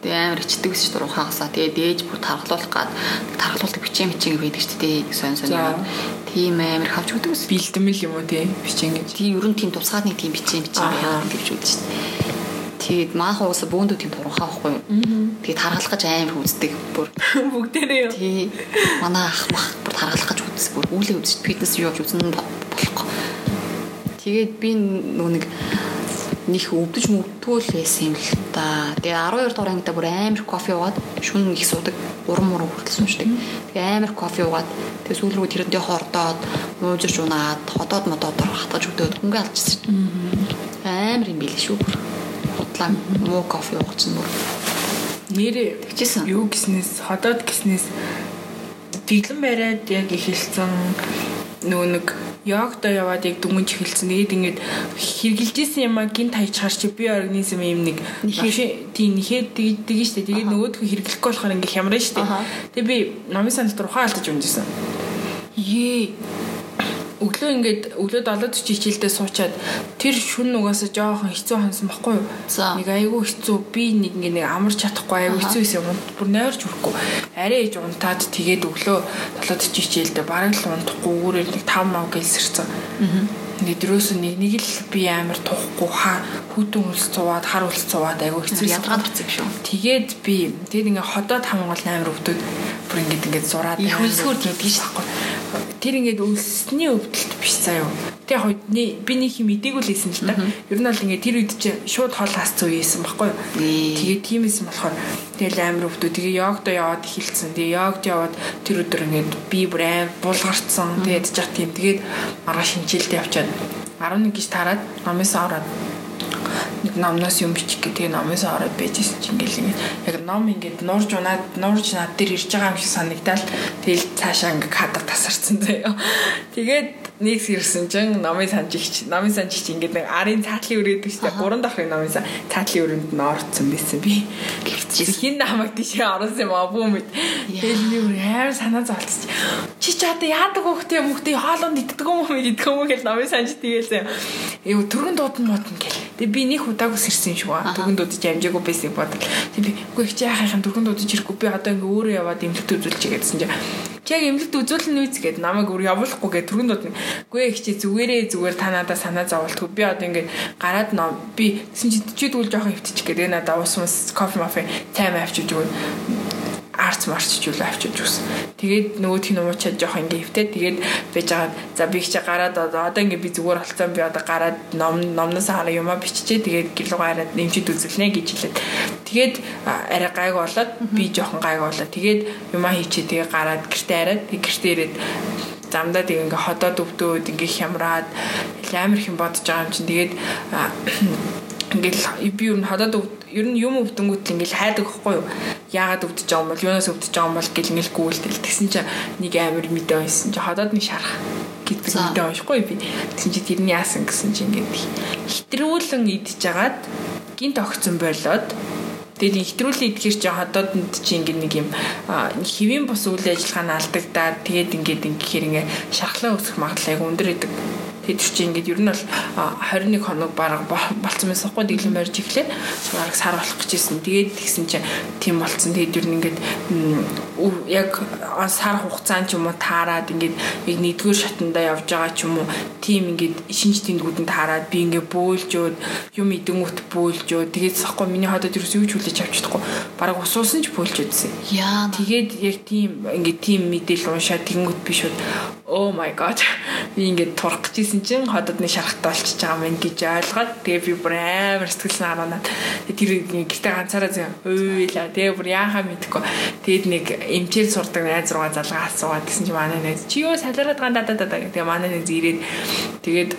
Тэгээ амар ичдэг ус шүү дурхаагасаа. Тэгээ дээж бүр тархлуулах гад тархлуулдаг бичээ мичээ байдаг шүү дээ. Сон сон За. юм. Тийм амар хавч өгдөг ус. Бэлдэмэл юм уу тий? Бичэн гэж. Тийм ер нь тийм тусгаад нэг тийм бичээ мичээ Ахаа. байдаг гэж шүү дээ. Тэгээд маах уусаа бөөндөө тийм турхаа байхгүй юу? Тэгээд тархалах гэж амар үздэг бүр. Бүгдээрээ юу? Тий. Манай ах мах бүр тархалах гэж үздэг бүр үүлээ үздэг. Фитнес юу явж үзэн болохгүй. Тэгээд би нөгөө нэг них өвдөж мөвдгөл байсан юм л та. Тэгээ 12 дугаар ангида бүр амар кофе уугаад шүн их суудаг. Уран муран хүртэл суушдаг. Тэгээ амар кофе уугаад тэгээ сүүл рүү тэрэндээ хордоод муужирч унаад ходоод модоод хатгаж өгдөөд хөнгө алчсан. Амар юм билээ шүү бүр. Худлаа муу кофе уугч нүр. Нэрээ Тэгчихсэн. юу гиснээс ходоод гиснээс дэглэн бариад яг эхэлсэн нөгөө нэг йогдо яваад яг дүнж эхэлсэн. Тэгээд ингээд хэрглэжсэн юм а гинт хайчаар чи би организм юм нэг Нэхээ. тийм нэхэд тэгдэг штэ. Тэгээд нөгөөдхөө хэрглэхгүй болохоор ингээд хямран штэ. Тэгээд би номын санал руу ухаан алдаж унжсэн. Ее өглөө ингээд өглөө 7:40 хичээлдээ суучаад тэр шүн нугасаа жоохон хэцүү хансан баггүй юу? Нэг айгүй хэцүү би нэг ингээд нэг амарч чадахгүй айгүй хэцүү байсан юм. Бүр нойрч хүрэхгүй. Арай ээж унтаад тэгээд өглөө 7:40 хичээлдээ бараг л унтахгүй үүрээр нэг 5 мав гэлсэрсэн. Аа. Ингээд дөрөөс нэг нэг л би амар тухгүй хаа хүтэн үлс цуваад хар үлс цуваад айгүй хэцүү Ядгаан гарцсан шүү. Тэгээд би тэгээд ингээ ходоод хамгаал амар өвдөд бүр ингээд ингээд зураад Их үлсгөр тэгдэж байхгүй. Тэр ингээд өлсөний өвдөлт биш заяа. Тэг яг би нэг юм мдэггүй л хэлсэн л та. Ер нь бол ингээд тэр үед чинь шууд хол хасц үеэсэн баггүй юу. Тэгээд тиймээс юм болохоор тэгэл амар өвдөө. Тэгээ йогдо яваад эхэлсэн. Тэгээ йогд яваад тэр өдөр ингээд би бүр аим булгарцсан. Тэгээд жах тийм. Тэгээд маргаа шинжилдэ явчаад 11 гэж тараад номоос ороод нэг номноос юм бичих гэх тэгээ номоос ороод байжсэн чинь ингээл яг ном ингээд нуурж унаад нуурж над дээр ирж байгаа юм шиг санагдал тэгэл цаашаа ингээд кадр тасарсан заяа. Тэгээд нэг сэрсэн чинь номын санжигч номын санжигч ингээд нэг арын цаатлын өрөөдөг шүү дээ. Гурван дахрын номын цаатлын өрөөнд нь орцсон байсан би. Гэвч хин намайг тийшээ оруулсан юм аа бүү мэд. Тэгэл бүр амар санаа зовлцсон. Чи ч одоо яадаг хөөхтэй юм хөөхтэй хоолонд иддэг юм уу иддэг юм уу гэж номын санжигч тийгээсэн. Эв түргэн дуудан модон гэл. Тэгээ би нэг удааг сэрсэн шүү аа. Түргэн дуудаж амжаагүй байсан бодол. Тэг би үгүй их яахын түргэн дуудаж ирэхгүй би одоо ингээ өөрөө яваад имлэгт үзүүлж игээдсэн чинь чи яг эмнэлэгт үзүүлэн үйц гэд намайг өөр явуулахгүй гэд түргэн дууд гүй их чи зүгээрээ зүгээр та надаа санаа зовлтгүй би одоо ингээд гараад ном би гэсэн чи чи тэгвэл жоохон хөвтчих гэдэг надаа уус мус кофе мафе тайм авчиж өгөө арц марчж үл авчиж үсэн. Тэгээд нөгөөх нь уучаад жоох ингээ хөвтөө тэгээд байж байгаа. За би чи гараад одоо ингээ би зүгээр болцсон би одоо гараад ном номноос хараа юмаа биччихээ тэгээд гэлугаа хараад нэмчид үзүүлнэ гэж хэлээд. Тэгээд арай гайг болоод би жоохон гайг болоод тэгээд юмаа хийчээ тэгээд гараад гэртээ хараад гэртээ ирээд замдаа тэг ингээ ходоод өвдөөд ингээ хямраад амар их юм бодож байгаа юм чинь. Тэгээд ингээл би юу н ходоод ер нь юм өвдөнгүүт ингээл хайдаг байхгүй юу? Яагаад өвдөж байгаа юм бол юунаас өвдөж байгаа юм бол гэл ингээл гүйлтэл тэгсэн чинь нэг амар мэдээ байсан чи ходоод нэг шарах гэдэг мэдээ уншихгүй би. Тэгсэн чи тэрний яасан гэсэн чи ингээд хитрүүлэн идчихэж агаад гинт огцсон болоод Тэгээд ихтрүүлэн идэхэр чи ходоодонд чи ингээд нэг юм хэвийн бус үйл ажиллагаа нь алдагдаад тэгээд ингээд ингэхээр ингээ шархлаа өсөх магадлал айгу өндөр идэг Тэд чи ингээд ер нь бол 21 хоног бараг болцсон байсан хгүй дэглэм барьж эхлээ. Бараг сар болох гэж ирсэн. Тэгээд тэгсэн чинь тийм болцсон. Тэгээд ер нь ингээд яг сар хугацаанд ч юм уу таарад ингээд яг нэгдүгээр шатанда явж байгаа ч юм уу тийм ингээд шинж тэмдгүүд нь таарад би ингээд бөөлж өд юм идэнгүүт бөөлж өд тэгээд сахгүй миний ходод ерөөс юу ч хүлээж авч чадахгүй. Бараг усуусан ч бөөлж өдсөн. Яа. Тэгээд яг тийм ингээд тийм мэдээлэл уншаад тэгэнгүүт би шууд oh my god. Би ингээд турах гэжсэн чинь ходод нэг шарахтай болчихж байгаа мэн гэж ойлгоод тэгээ би бүр амар сэтгэлсэн хараанаад тэр гэртээ ганцаараа зэ ойлаа тэгээ бүр яахаа мэдэхгүй. Тэгээд нэг эмчээр сурдаг найз руугаа залгаа асуугаад гэсэн чинь манай найз чи юу салараад гандаа даа даа тэгээ манай найз ирээд тэгээд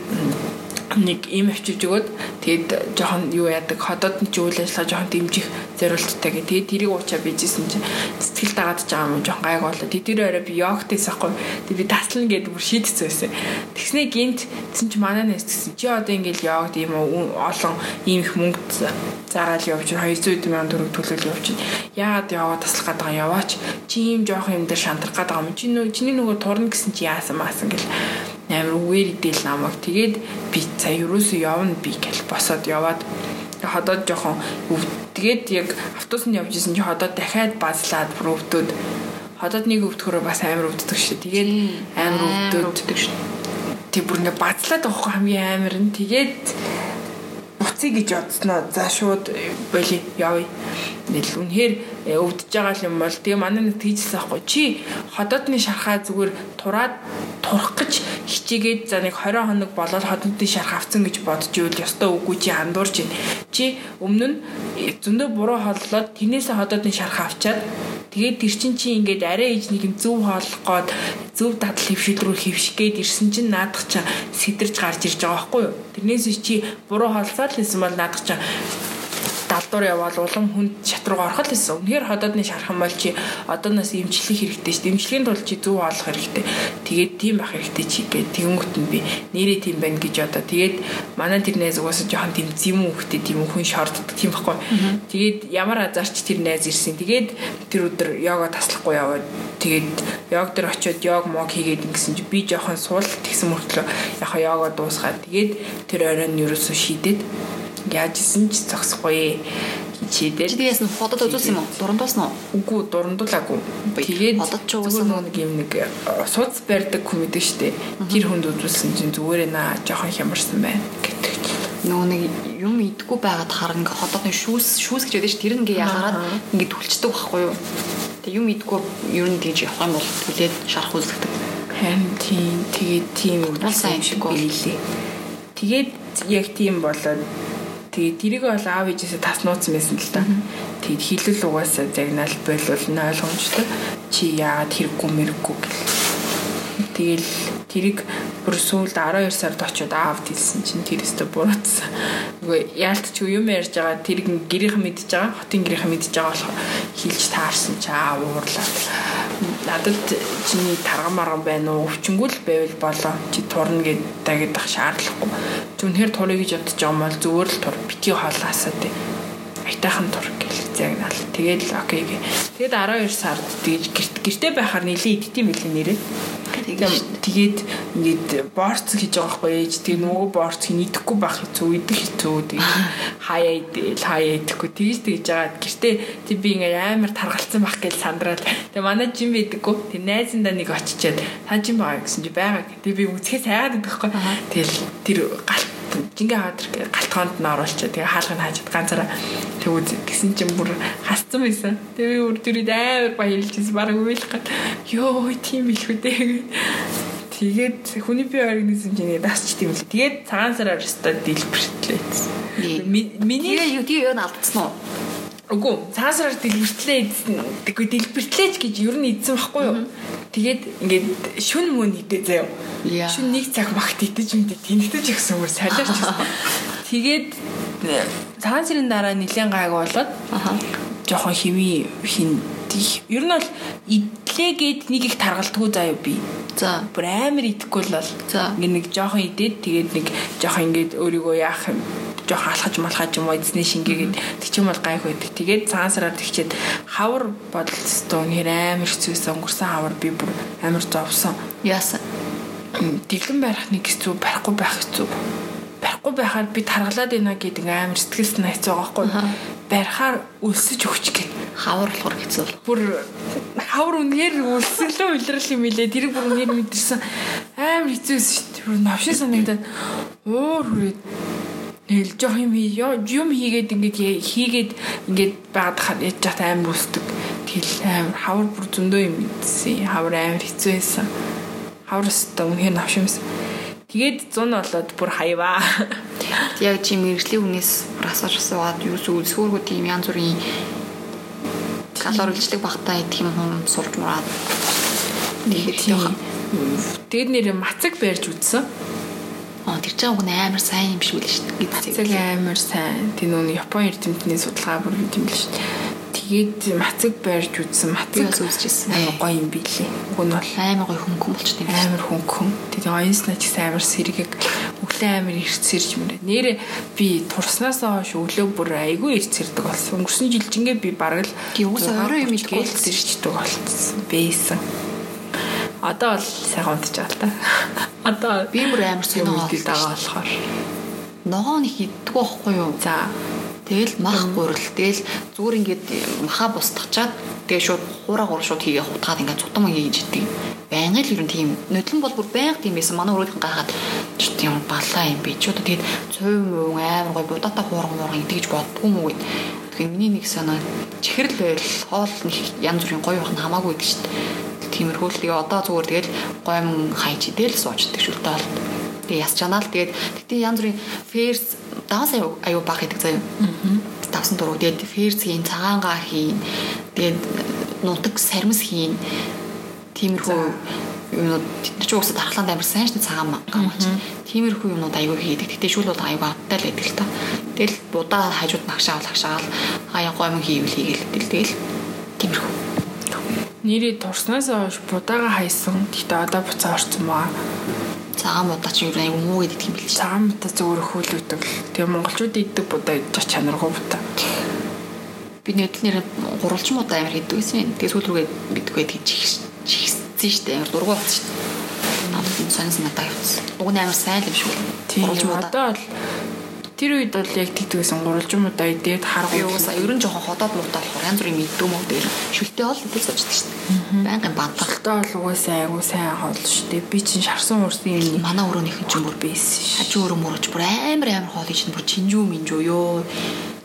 нэг им авчиж өгөөд тэгэд жоохон юу яадаг ходоод нь ч үйл ажиллагаа жоохон дэмжих зорилттой гэ. Тэгээд тэрийг уучаа бижсэн чинь сэтгэл дагаад байгаа юм жоохон гайг болоо. Тэр орой би йогтээс ахгүй. Тэг би таслана гэдэг бүр шийдсэн байсан. Тэгснэ гинт гэсэн чи манай нэс гэсэн чи одоо ингээл йогт ийм олон ийм их мөнгө заагаал явж 200 сая төгрөг төлөөл явж чинь. Яагаад яваа таслах гэдэг яваач. Чи ийм жоохон юм дээр шантрах гэдэг юм. Чи нөө чиний нөгөө турна гэсэн чи яасан маасан гэл амар үгээр идэл намайг. Тэгээд би цаа юусоо явна би гэл босоод яваад. Ходоод жоохон тэгээд яг автобусанд явж исэн чи ходоод дахиад базлаад бүр өвдөд. Ходоод нэг өвдөхөрөө бас амар өвддөг шүү. Тэгээд амар өвдөд шүү. Тэг бүр ингээ базлаад авахгүй хамгийн амар нь. Тэгээд буцъя гэж бодсноо. За шууд боли явъя. Нэл үнэхээр э, өвдөж байгаа юм бол тэгээ манай нэг тийжсэн байхгүй. Чи ходоодны шархаа зүгээр тураад турах гэж хичээгээд за нэг 20 хоног болоод ходоодны шарх авцсан гэж бодож ивэл ёстой үгүй чи андуурч байна. Чи өмнө нь э, зөндөө буруу холлоод тэрнээсээ ходоодны шарх авчаад Тэгээд тэр чин чи ингээд арай ээж нэг юм зөв хооллох гээд зөв дадал хөвшил рүү хөвших гээд ирсэн чинь наадах чаа сэтэрч гарч ирж байгаа байхгүй юу. Тэрнээс чи буруу хоолцоо л хэлсэн бол наадах чаа далдуур явбал улам хүнд шат руу орох л гэсэн. Үнэхээр ходоодны шархан бол чи одооноос эмчлэх хэрэгтэй шүү. Эмчлийн тулд чи зөв олох хэрэгтэй. Тэгээд тийм байх хэрэгтэй чи гэдэг тэгэнгүүт нь би нэрээ тийм байна гэж одоо тэгээд манай тэр найз угаасаа жоохон тийм зэм хөхтэй тийм хүн шорддог тийм байхгүй. Тэгээд ямар азарч тэр найз ирсэн. Тэгээд тэр өдөр йога таслахгүй яваад тэгээд йог дээр очиод йог мог хийгээд ингэсэн чи би жоохон суул тэгсэн мөртлөө яхаа йога дуусгаад тэгээд тэр оройн нь ерөөсөө шийдээд яаж исэн ч зогсохгүй хичээдээ. Чи нь ходод үзүүлсэн юм уу? Дурандуулсан уу? Үгүй дурандуулаагүй. Тэгээд ходод ч угаасаа нэг юм нэг э, сууц барьдаг хүн мэдэн штэ. Тэр хүнд үзүүлсэн чинь зүгээр наа жоохон хямарсан байна гэдэг. Нөгөө нэг юм идэггүй байгаад хар ингээ ходоодны шүүс шүүс гэж ш тэр ингээ ягараад ингээ түлчдэг байхгүй юу? Тэг юм идэггүй ер нь тэгж явах юм бол түлээд шарах үзэгдэг. Харин тийм тэгээд тийм Бол сайн юм шиг бол. билээ. Тэгээд яг тийм болоод тэгээд тэрийг бол аав ээжээсээ таснууцсан байсан л та. Тэгээд хилэл угаасаа загнаал болвол нь ойлгомжтой. Чи яагаад хэрэггүй мэрэггүй гэл. Тэгэл тэрийг бүр сүүлд 12 сард очиод аавд хэлсэн чинь тэр өстө буруутсан. Үгүй яалтч юм ярьж байгаа тэрийг гэрийнхэн мэдж байгаа, хотын гэрийнхэн мэдж байгаа болохоор хэлж таарсан чи аа уурлаа. Надад чиний тарган марган байна уу? Өвчнгүү л байвал болоо. Чи турна гэд дагидах шаардлагагүй. Зүнхээр турыг гэж бодож байгаа юм бол зүгээр л тур бити хоолаасаа тий айтайхан тур гэл загнаал. Тэгээд окей гэ. Тэгээд 12 сард тэгж гэрт гэртээ байхаар нилээ идтiin мэлээ нэрээ. Тэгээд ингээд борц хийж байгаа байхгүй ээж. Тэгээд нөгөө борц хин идэхгүй байх хэцүү, идэх хэцүү. Тэгээд хаяа идэл хаяа идэхгүй. Тэгж тэгж байгаа. Гэртээ тий би ингээд амар таргалцсан байх гэж сандраад. Тэгээд манай жим байдаггүй. Тэгээд найзандаа нэг очичаад та жим байгаа гэсэн чи байгаа. Тэгээд би үцхээс хайгаад идэх байхгүй. Тэгэл тэр галт жингээ хаадар галтгоонд нь оруулчаа. Тэгээ хаалгыг хаажаад ганцаараа тэгвэл гисэн чинь бүр хасцсан байсан. Тэгээ би бүр түрид амар баярлжсэн. Бараг уйлах гад. Йоо тийм билхүү дээ. Тэгээд хүний бие организм чинь дасч тийм л. Тэгээд цагаан сараар өстой дэлбэртлээ. Миний юу тийм юу алдсан уу? Үгүй цагаан сараар дэлбэртлээ тэггүй дэлбэртлээч гэж ер нь идсэн байхгүй юу? Тэгээд ингээд шүн мөн идэ заяа. Яа. Шүн нэг цаг магт идэж мэдээ тэнэгтэж ихсэн өөр солиорч. Тэгээд э, цагаан сарын дараа нилээн гайг болоод жоохон хими хин ер нь бол идлээ гэд нэг их таргалтгүй заяа би. За. Бүр амар идэхгүй л бол. Ингээ нэг жоохон идээд тэгээд нэг жоохон ингээд өөрийгөө яах юм жоохон алхаж малхаж юм уу эзний шингээгээд тэг чим бол гайх байдаг. Тэгээд цагаан сараар тэгчээд хавар бодолцтой нэр амар хэцүүсэн өнгөрсөн хавар би бүр амар зовсон. Яасан. Дэлгэн барих нэг хэцүү барихгүй байх хэцүү. Барихгүй байхаар би таргалаад байна гэдэг амар сэтгэл санаа хэцүү байгаа байхгүй. Барихаар өлсөж өгч гээ. Хавар болохоор хэцүү. Бүр хавар үнээр өлсөлөө үлрэл юм илээ. Тэр бүр үнээр мэдэрсэн амар хэцүүсэн шүү дээ. Бүр навшин санагдаад уур хүрээд Тэгэл жоох юм юм хийгээд ингээд хийгээд ингээд байгаад хаад яж чад амар үсдэг. Тэгэл амар хавар бүр зөндөө юм идсэн. Хавар амар хэцүү байсан. Хавар өстө үнхээр навшимсан. Тэгээд 100 болоод бүр хаяваа. Яг чи мэрэгжлийн хүнээс бүр асууж асуугаад юу зүйл сүүргүүд тийм янз бүрийн калорилждаг багтаа идэх юм хүн сурж мураад. Тэгээд нэр мацаг барьж үзсэн. Тэр чинь уг нь амар сайн юм шиг үл шүү дээ. Мацаг амар сайн. Тэр нүүн Япон эрдэмтний судалгаа бүр юм л шүү дээ. Тэгээд мацаг барьж үзсэн. Мацаг үзчихсэн. амар гоё юм билээ. Уг нь бол Амар гоё хөнгөн болчтой юм. амар хөнгөн. Тэгээд оюуснаа ч гэсэн амар сэргийг өглөө амар ирц сэрж мөрөө. Нэрэ би турснаасаа хойш өглөө бүр айгүй ирц сэрдэг болсон. Өнгөрсөн жилжингээ би бараг л Ги уусаа орой юм идэхгүй гээл сэрчдэг болсон. Бэйсэн. Одоо бол сайхан унтж байгаа л та. Одоо Би бүр амар сонио идэл байгаа болохоор. Ногоо нэг иддэг байхгүй юу? За Тэгэл мах гурил. Тэгэл зүгээр ингээд маха бусдагчаад тэгээ шууд хуураа гур шууд хийгээ хутгаад ингээд цутам хийж идэг. Байнга л ер нь тийм нодлон бол бүр байнга тийм байсан. Манай өрөөлхөн гахаад ч тийм балаа юм би. Ч удаа тэгээд цөв мөв амар гой будаатай хуурган муурган идэгж бодгүй мүү гэд. Тэгэхээр миний нэг санаа чихэрл байл хоол нэг янз бүрийн гоё байх нь хамаагүй гэдэг шүү дээ. Тиймэрхүү л тэгээ одоо зүгээр тэгэл гойм хайж идэл суучдаг шүлтэй бол. Тэгээ яс чанаа л тэгээд тэгтээ янз бүрийн ферс даваас аюу баг гэдэг заяа. Давсан дуруу тэгээд ферс хийн, цагаангаа хийн. Тэгээд нутаг сармис хийн. Тиймэрхүү юмнууд тэд ч уусаа дархлаанд амар сайн шүү дээ цагаан гамч. Тиймэрхүү юмнууд аюу хийдэг. Тэгтээ шүүл бол аюу автай л байдаг л та. Тэгэл будаа хажууд нагшаал хагшаал аяа гойм хийвэл хийгээл тэгэл тиймэрхүү. Нэрээ турснаасаа хойш будаага хайсан. Гэхдээ одоо буцаа орсон баа. Цагаан будаа ч юу муу гэдэг юм бэл. Цагаан будаа зөвөр хөөлөгдөг л. Тэгээ монголчууд иддэг будаа идэж чанаргүй будаа. Би нэтэл нэр гурвалжин удаа амар хийдэг гэсэн юм. Тэгээ сүүл рүүгээ битгүй гэж чихсэн шүү дээ. Амар дургуй болсон дээ. Надад энэ сонирс надад явцсан. Уг нь амар сайн юм шүү. Тийм одоо бол тэр үед бол яг тэгдэгсэн гурвалжин удаа идээд Би харгуй. уусаа ер нь жоохон ходоод муутай болохоор янз бүрийн мэддэг юм уу дээр шүлтэй бол идэл суучдаг шүү дээ. Байнгын. Тогтоо бол угаасаа айгуу сайн хоол шүү дээ. Би чинь шарсан уурсан юм Манай өрөөнийхэн ч бүр байсан ш. хажуу өрөө мөрөж бүр амар амар хоол хийж бүр чинжүү минжүү ёо.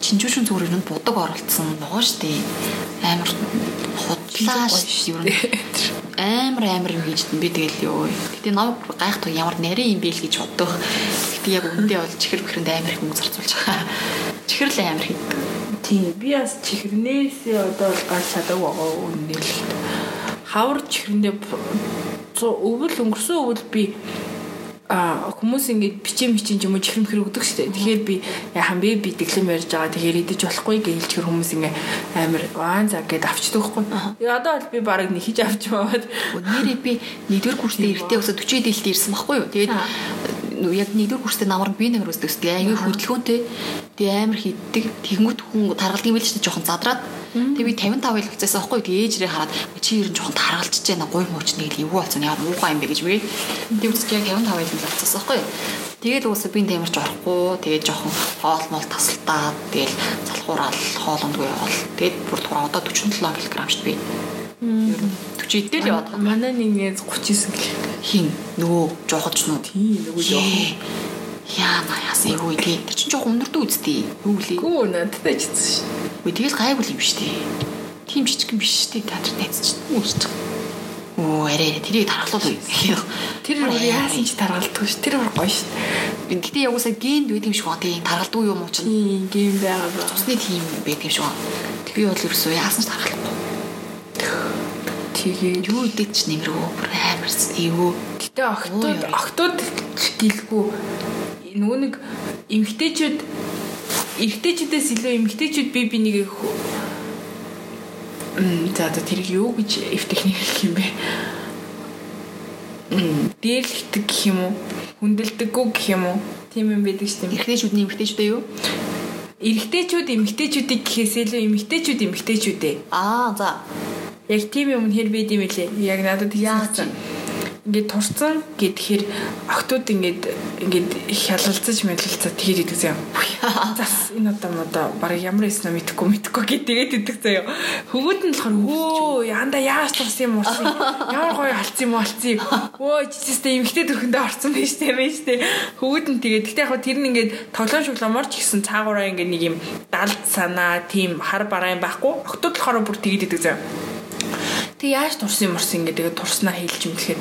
Чинжүү шин зүгээр нь будаг оролцсон ногоо шүү дээ. Амар дээ ер нь. амар амар юм хийж би тэгэл ёо. Гэтэ намайг гайхдаг ямар нарийн юм бэ л гэж боддог. Гэтэ яг үндэ бол чихэр бэхэрэнд амар их мөнгө зарцуулж байгаа. Чихэр л амар хийдэг. Тийм би бас чихрнээсээ одоо л гарч чадаагүй байгаа үнээр л. Хавар чихрэндээ өвөл өнгөрсөн өвөл би а хүмүүс ингэж бичээ мичэн ч юм уу чихрэм хэр өгдөг шүү дээ. Тэгэхээр би яхан бэ би дэглэм ярьж байгаа. Тэгэхээр идэж болохгүй гэж хэр хүмүүс ингэ амар ваан цаг гэд авчдаг хгүй. Одоо бол би барыг нэхэж авч яваад. Нэрээ би нэгдүгээр курстэй эртээ өсө 40 дэлд ирсэн байхгүй юу. Тэгээд яг нэгдүгээр курстэй намар би нэг шүү дээ. Аягүй хөдөлгөөнтэй. Тэгээ амар хийддэг. Тэнгүүт хүн таргалдаг юм шүү дээ. Жохон задраад. Тэгээ би 55 ил болцсон байхгүй. Тэгээ ээжрээ хараад чи ер нь жохон таргалж чана гой мууч нэг л эвгүй болсон. Яа муухай юм бэ гэж би. Тэгээ үсч яг 55 ил болцсон байхгүй. Тэгээд уусаа би тэмэрч орохгүй. Тэгээд жохон хоол мол тасалтаад тэгэл залхуурал хоолондгүй явал. Тэгээд бүр тураа одоо 47 кг шүү дээ би. Ер нь 40 идэл яваад байгаа. Манай нэг 39 кг. Хин нөгөө жоохож нуу. Тийм нөгөө жоохон. Яа на яасан юу тий. Тэр чинь жоохон өнөрдөө үсттэй. Юу лээ. Гүү надтай ч гэсэн шүү. Үгүй тэгэл гайгүй юм шүү дээ. Тим жижигэн биш шүү дээ. Театр найз чинь. Үгүй Оо арай тэрийг тархалуул. Тэр өөр яасан ч таргалдаггүй ш. Тэр гоё ш. Гэтэ яг усаа генд байд юм шиг байна. Тийм таргалдгүй юм уу чинь. Тийм ген байгаа ба. Цусны тийм байд юм шиг. Би бол ерөөсөө яасан ч тархалахгүй. Тэгээ юу идэж ч нэмэргүй бүр амарс эвөө. Гэтэ охтууд охтууд гэлгүй нөгөө нэг эмгтээчүүд эрэгтэйчүүдээс илүү эмгтээчүүд би би нэг Мм за одоо тэрийг юу гэж эвтехник хэлэх юм бэ? Мм дээрлэгдэг гэх юм уу? Хүндэлдэггүй гэх юм уу? Тийм юм байдаг шүү дээ. Эрэгтэйчүүдний эмгтээчүүдээ юу? Эрэгтэйчүүд эмгтээчүүдийг гэхээс илүү эмгтээчүүд эмгтээчүүдээ. Аа за. Яг тийм юм хэр бид юм лээ. Яг надад яасан ингээд турцсан гэдгээр охтууд ингээд ингээд хялалцаж мэлэлцээ тэгээд идэг заяа. Зас энэ одоо одоо баг ямар эснэ мэдхгүй мэдхгүй гэдэг идэг заяа. Хөвгүүд нь болохоор өө янда яаж турсан юм уурсан. Ямар гоё халцсан юм алцсан. Өө жижигстэй эмгтэй төрхөндөө орсон байж тээ байж тээ. Хөвгүүд нь тэгээд гэтээ яг тэр нь ингээд тоглоом шугламор ч гэсэн цаагаараа ингээд нэг юм далд санаа тийм хар бараан байхгүй. Охтууд болохоор бүр тэгээд идэг заяа. Тэг яаж турсан юмарсан ингэ? Тэгээд турснаа хэлж юм тэгэхээр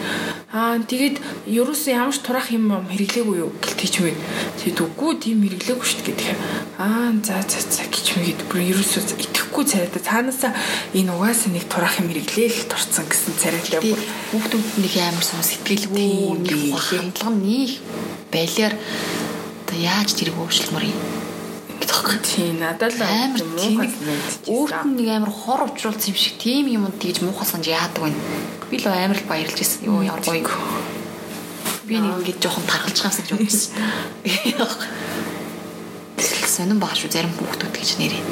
аа тэгээд ерөөсөө ямар ч турах юм хэрэглээгүй юу гэлтэж мэ. Тэгээд үгүй тийм хэрэглээгүй шүү дээ тэгэхээр аа за за за гэж мэгээд бүр ерөөсөө итгэхгүй царайтай. Цаанаасаа энэ угаасаа нэг турах юм хэрэглээл турцсан гэсэн царайтай бүр. Хүүхдүүд нэг амар сон сэтгэлгүй нэг хандлага нэг байлаар одоо яаж тэрийг уушлмаар юм тоххой. Тийм надад л амар муухай өөрт нь нэг амар хор учруулсан юм шиг тийм юм тэгж муухай санаж яадаг байна. Би л амар л баярлж байсан. Йоо ямар гоё. Би нэг ингэж жоохон таргалж байгаа шиг бодсон. Сонин баг шүү зарим хүүхдүүд гэж нэрээ.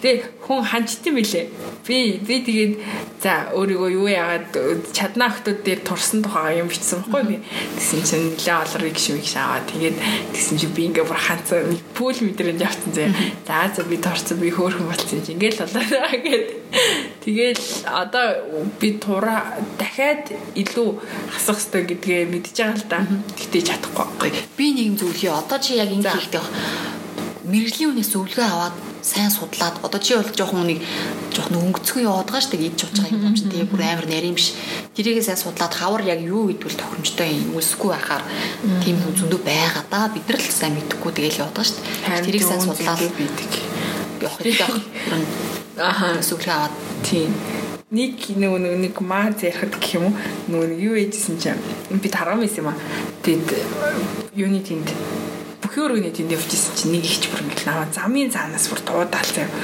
Гэтэ хүн ханчт юм билэ. Би би тэгээд за өөрийгөө юу яагаад чадна охтууд дээр турсан тухайга юм бичсэн байхгүй би. Тэгсэн чинь нэлээ олрыг шимиг шаваа. Тэгээд тэгсэн чинь би ингээ бүр ханцаа пүүл мэдрэмж авсан зэ. За за би турсан би хөөрхөн болсон чинь ингээл болоо гэд. Тэгэл одоо би тура дахиад илүү хасах хэрэгтэй гэдгээ мэдж байгаа л да. Гэтэ чадахгүй. Би нэг юм зөвлөе. Одоо чи яг ингэ хийхдээ мэрэгжлийн үнээс зөвлөгөө аваад сайн судлаад одоо чи бол жоохон нэг жоохон өнгөцгөн яваад байгаа шүү дээ идж ууж байгаа юм чинь тийм бүр амар нарийн биш тэрийгээ сайн судлаад хавар яг юу гэдвэл тохиромжтой юм өсөхгүй байхаар тийм зөндөө байгаа да. Бид нар л сайн мэдэхгүй тэгэл яваад байгаа шүү дээ. Тэрийг сайн судлаад бидэг. явах хэрэгтэй аха. зөвлөгөө аваад. Тийм. Нэг нөгөө нэг маа зархад гэх юм уу? Нөгөө нэг юу ээжсэн чинь. Би таргам байсан юм аа. Тэгэд юуны тэнд бүхэн өргөний тэнд явжсэн чинь нэг ихч бүр ингээл наваа замын цаанаас бүр дуудаал заяа.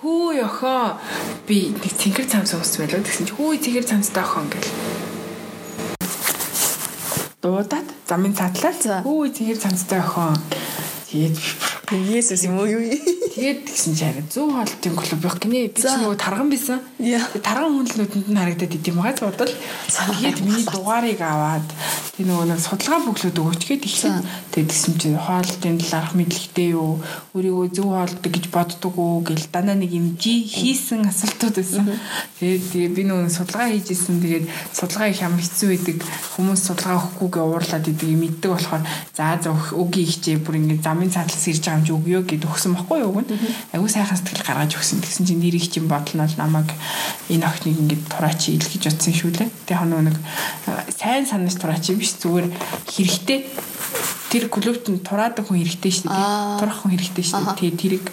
Хөө ёхоо би нэг цэнхэр цамс ууссан байлоо тэгсэн чинь хөө цэнхэр цамстай охоо ингээл дуудаад замын цаатлаа хөө цэнхэр цамстай охоо тэгээд Есүс юм уу юу? Тэгээд тэгсэн чинь харин 100 хоолтын клуб явах гинэ. Би ч нөгөө тарган байсан. Тарган хүн л нүдэнд нь харагдаад идэм байгаа бодвол тэгээд миний дугаарыг аваад тэг нөгөө нэг судалгаа бүглүүд өгөөч гээд ихсэн. Тэгээд тэгсэн чинь хоолтын талаарх мэдлэгтэй юу? Өөрийгөө зөв хоолдог гэж боддог уу гэл дандаа нэг юм хийсэн асуултууд байсан. Тэгээд тэгээ би нөгөө судалгаа хийж исэн. Тэгээд судалгаа их ямар хэцүү байдаг. Хүмүүс судалгаа өгөхгүйгээ уурлаад идэг юм мэддэг болохоор за за өгийн ихчээ бүр ингэ замын цаатлаас ирж байгаа юм чи өгөө гэд өгсөн баггүй юу? өгнө. Аюу сайхан сэтгэл гаргаж өгсөн. Тэгсэн чинь нэрийг чинь бодлоо намайг энэ охиныг ингээд тураач ил гэж утсан шүү лээ. Тэгээ хоног нэг сайн санаж тураач биш зүгээр хэрэгтэй тэр клубт нь тураадаг хүн хэрэгтэй шүү дээ. Турах хүн хэрэгтэй шүү дээ. Тэгээ тэрийг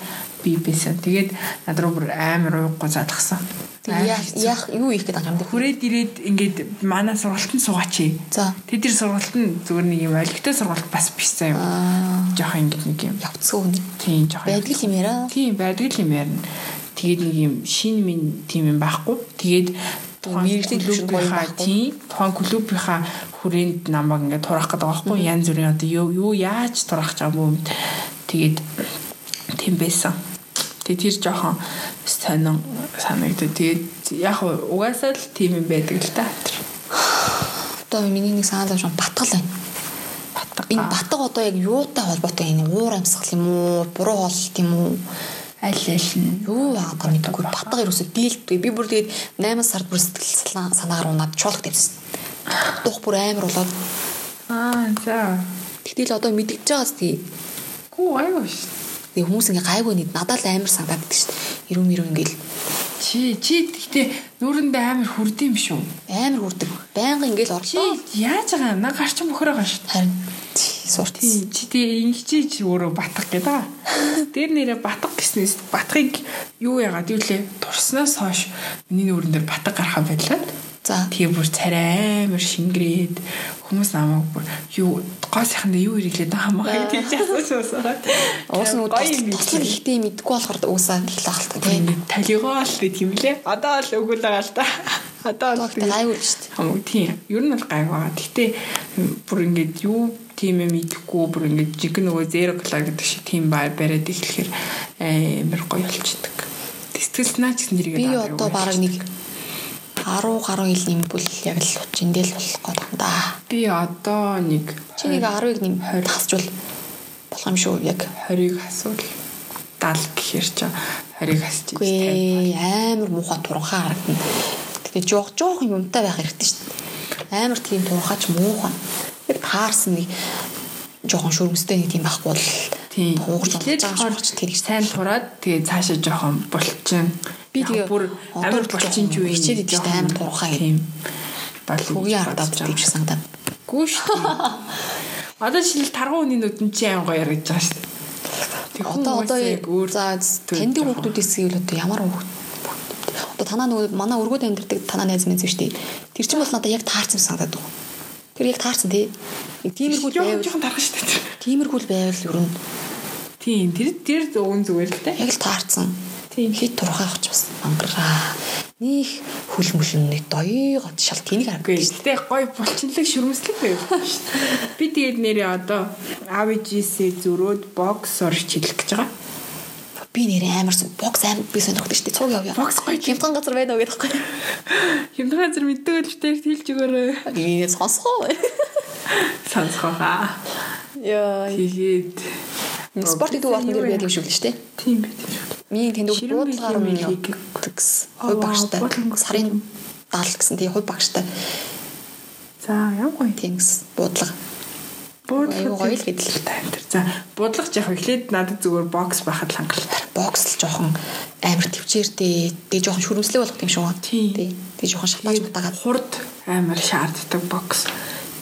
би байсан. Тэгээд над руу бүр амар ууггүй залгсан. Яах юу их гэдэг юм бэ? Хүрээд ирээд ингээд манай сургалтанд суугаач. За. Тэд тэр сургалтанд зүгээр нэг юм олигтой сургалт бас биш заяа. Жохоо ингээд нэг юм. Явцгүй хүн. Тийм жохоо. Байдаг юм яриа. Тийм байдаг юм ярина. Тэгээд нэг юм шин минь тийм юм байхгүй. Тэгээд мэрэгжлийн клубийнхаа тийм тухайн клубийнхаа хүрээнд намайг ингээд турах гэдэг байгаа байхгүй янз бүрийн одоо юу яаж турах байгаа юм. Тэгээд тийм байсан. Тэгээд тэр жоохон сонин санагдав тэгээд яг угаасаа л тийм юм байдаг л та. Одоо миний нэг санаа зовж батгал байна. Батга. Энэ батга одоо яг юутай холбоотой? Энэ уур амьсгал юм уу? Буруу хоолт юм уу аль аль нь юу байгаа мэдгүй батга ерөөсө дийлдгүй би бүр тэгээд 8 сард бүр сэтгэл санаагаар унаад чуулга тавьсан. Дух бүр амар болоод аа за тэгтэл одоо мэдгэж байгаас тий. гоо аюу ш. Тэгээ хүмүүс ингээ гайгүй нийт надад л амар санагдаад байдаг шүү. Ирүү мэрүү ингээл чи чи гэхдээ нүүрэндээ амар хүрдэм биш үү? амар хүрдэг. Байнга ингээл Чи орлоо. яаж байгаа юм? Наа гарч мөхөр байгаа шүү. Харин Тий, чи тэгээ ингэчээ чи өөрөө батгах гэдэг. Тэр нэрээ батгах гэснээс батхыг юу яагаад юу лээ? Турснаас хойш миний нүүрэн дээр батг гарахаа байлаа. За Тэгээ бүр царай амар шингрээд хүмүүс намайг бүр юу гоосынханд юу ирэглээд байгаа хамаа гэж асууж уусаад. уус нь туслах ихтэй мэдгүй болохоор уусаа талхалтай тий. Тийм талигоо л юм лээ. Одоо л өгүүл байгаа л та. Одоо л Тогт гайгүй шүү дээ. Хамаг тийм. Ер нь бол гайг байгаа. Гэхдээ бүр ингээд юу тийм юм идэхгүй бүр ингээд жиг нөгөө zero color гэдэг шиг тийм бай бариад эхлэхээр амар гоё болчихдаг. Сэтгэл санаа ч гэсэн нэрийг Би одоо бараг нэг 10 гаруй жил юм бол яг л учиндэл болох гээд байна да. би одоо нэг Чи нэг 10-ыг нэм тасчвал болох юм шүү яг. 20-ыг асуул 70 гэхэр чи 20-ыг асч Гүй амар муухай туранхаа харагдана. Тэгээ жоох жоох юмтай байх хэрэгтэй шүү дээ. Амар тийм туранхаач муухай. Яг таарсан нэг жоохон шүрмстэй нэг тийм байхгүй бол Тийм. туугарч Эхлээд байгаа болохоор шүү тэр их сайн тураад тэгээ цаашаа жоохон булчин. Би тэгээ бүр амар булчин ч үе. хичээд идэж амар турхаа Тийм. Хөгийн ардаад тийч санагдаад. Гүү шүү. Одоо жишээл таргуу хүний нүдэн чи аим гоё яригдж байгаа шүү Одоо одоо яг өөр за таньдаг хүмүүсээс ивэл одоо ямар хүмүүс Одоо танаа нөгөө манай өргөд амьдэрдэг танаа найз шүү дээ. Тэр чинь бол надад яг таарсан санагдаад байна. Тэр яг таарсан тий. Тиймэрхүү байвал жоохон тарах шүү дээ. тиймэрхүү байвал ер нь Тийм тэр тэр зөвөн зүгээр л дээ. яг л таарсан. Тийм. Хит турхайх ч бас мангараа. Них хүлмүлэн нэг доёогоо шал тэнийг харагдаж шүү. гэхдээ гой булчинлаг шүрмслэг байв дээ. Би тэгээд нэрээ одоо AVGC зөрөөд боксор хичээлэх гэж байгаа. Би нэр амар бокс амар би сонирхдаг шүү дээ. Цуг яв яв. Бокс гоё. хямдхан газар байна уу гэдэг байхгүй. Хямдхан газар мэддэг л дээ хэлж өгөөрэй. Би сонсгоо. Сонсгоохаа. Яа. Тэгээд Спорт гэдэг батн дээр байдаг юм шиг л шүү дээ. тийм байт юм шүү. Миний тэнд буудлаар мэлхийг. гэсэн. Хой багштай. Сарын 70 гэсэн тий хой багштай. За ямар гоё. Тэнгис буудлага. Буудлага гоё л гэдэл. таймтар. За буудлага яг эхлээд надад зүгээр бокс байхад л хангалттай. Бокс л жоохон амар төвчээртэй. Тэгээ жоохон шүрмслэг болох юм. Тийм. Тий. Тэгээ жоохон шатааж батагаад хурд амар шаарддаг бокс.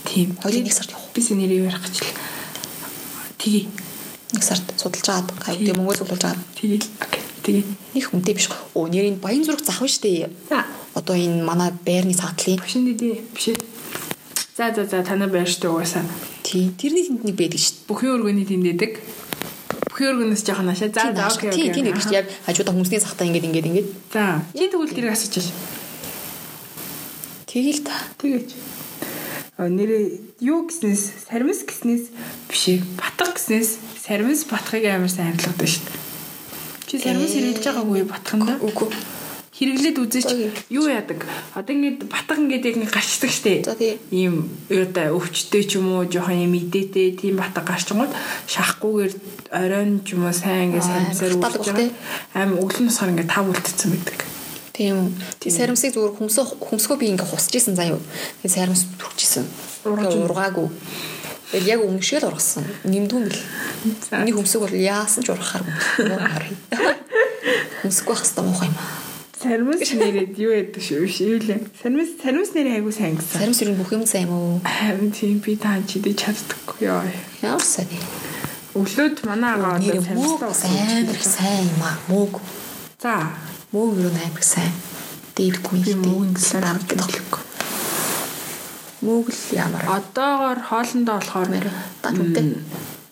Тийм. Хоёулын нэг сард явах. Би сэнэрийг ярих гэж л. Тгий. нэг сард судалж агаад гайв тэгээ мөнгөө судалж агаад Тгий. Окей. Тгий. нэг хүнтэй биш. Оо нэр энэ баян зүрх зах нь штэ. Одоо энэ манай байрны саадлын Машин дэдий биш. За за за танаа байрштай угаасаа. тий тэрний тэнд нэг байдаг штэ. Бүхий өргөний тэндэдэг. Бүхий өргөнөөс жоохон ашаа. За за окей тий окей. тий нэг штэ яг хажуудаа хүмүүсийн сахтаа ингээд ингээд ингээд За. Чи тэгвэл тэрийг асууж байна. тэгээл та. Тэгэж. А нэрээ юу гэснээс сармис гэснээс биш. Батга гэснээс сармис батхыг амар сайн харилцагдаг шүү. Чи сармис Ээ. хэрэглэж байгаагүй батханда? Үгүй. Хэрэглээд үзээч юу яадаг. Одоо ингээд батга ингээд яг нэг гарчдаг штэ. Ийм юутай өвчтэй ч юм уу жоохон юм идээтэй тийм батга гарчгууд шахахгүйгээр оройн ч юм уу сайн ингээд хатаад үлдэж байгаа. Аим өглөн насаар ингээд тав үлдсэн байдаг. Тийм. Тий саримсыг зүгээр хүмсөө хүмсгөө би ингээ хусч исэн заяа. Тэгээ Ингээ өгнө. ургаагүй. тэгэл яг өмнөшгөл ургасан. Нэмдүүн бил. Миний хөмсөг бол яасан ч ургахаар. Хөмсөг байх хэвээр муухай юм аа. Сармис нэрэд юу яддаг шүү биш юу лээ. Сармис сармис нэрээ айгу сайн гэсэн. Сарим сэрэн бүх юм сайн юм уу? Харин тийм би таа чидэж чаддаггүй ёо. Ямар сайн юм. Өглөөд манай агаа одоо мөөг сайн их сайн юм аа. Мөөг. За Мөөг юу амар сайн. Дээвгүй би юм муу дээ. ингэсэн Дарамтлахгүй. Мөөг л ямар. одоогоор хоолндоо болохоор Мэр дат үтэй.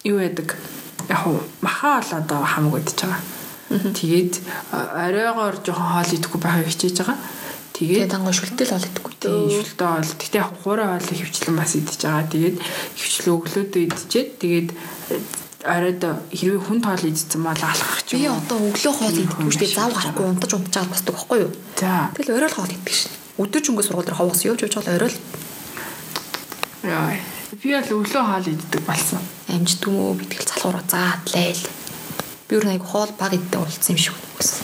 юу яадаг яг хуу маха бол одоо хамаг удаж байгаа. Тэгээд оройгоор жоохон хоол идэхгүй байхыг хичээж байгаа. Тэгээ Тэгээд дангой шүлтэл бол идэхгүй тийм шүлтөө бол тэгтээ яг хуурай хоолыг хөвчлэн бас идэж байгаа. Тэгээд хөвчлөө өглөөдөө идчихэд тэгээд э, оройд хэрвээ хүн тоол идсэн бол алхах ч Би юм уу. одоо өглөө хоол идэхгүй шүү дээ. Зав гарахгүй унтаж унтаж байгаа басдаг байхгүй юу? За. Тэгэл орой хоол идэх шин. Өдөр ч өнгө сургууль дээр хаваас явж явж байгаа орой л Яа. Би бол өглөө хоол иддэг болсон. амждаг юм уу битгэл залхуураа заатлаа л. Би өөр нэг хоол баг иддэг болсон юм шиг үгүйсэн.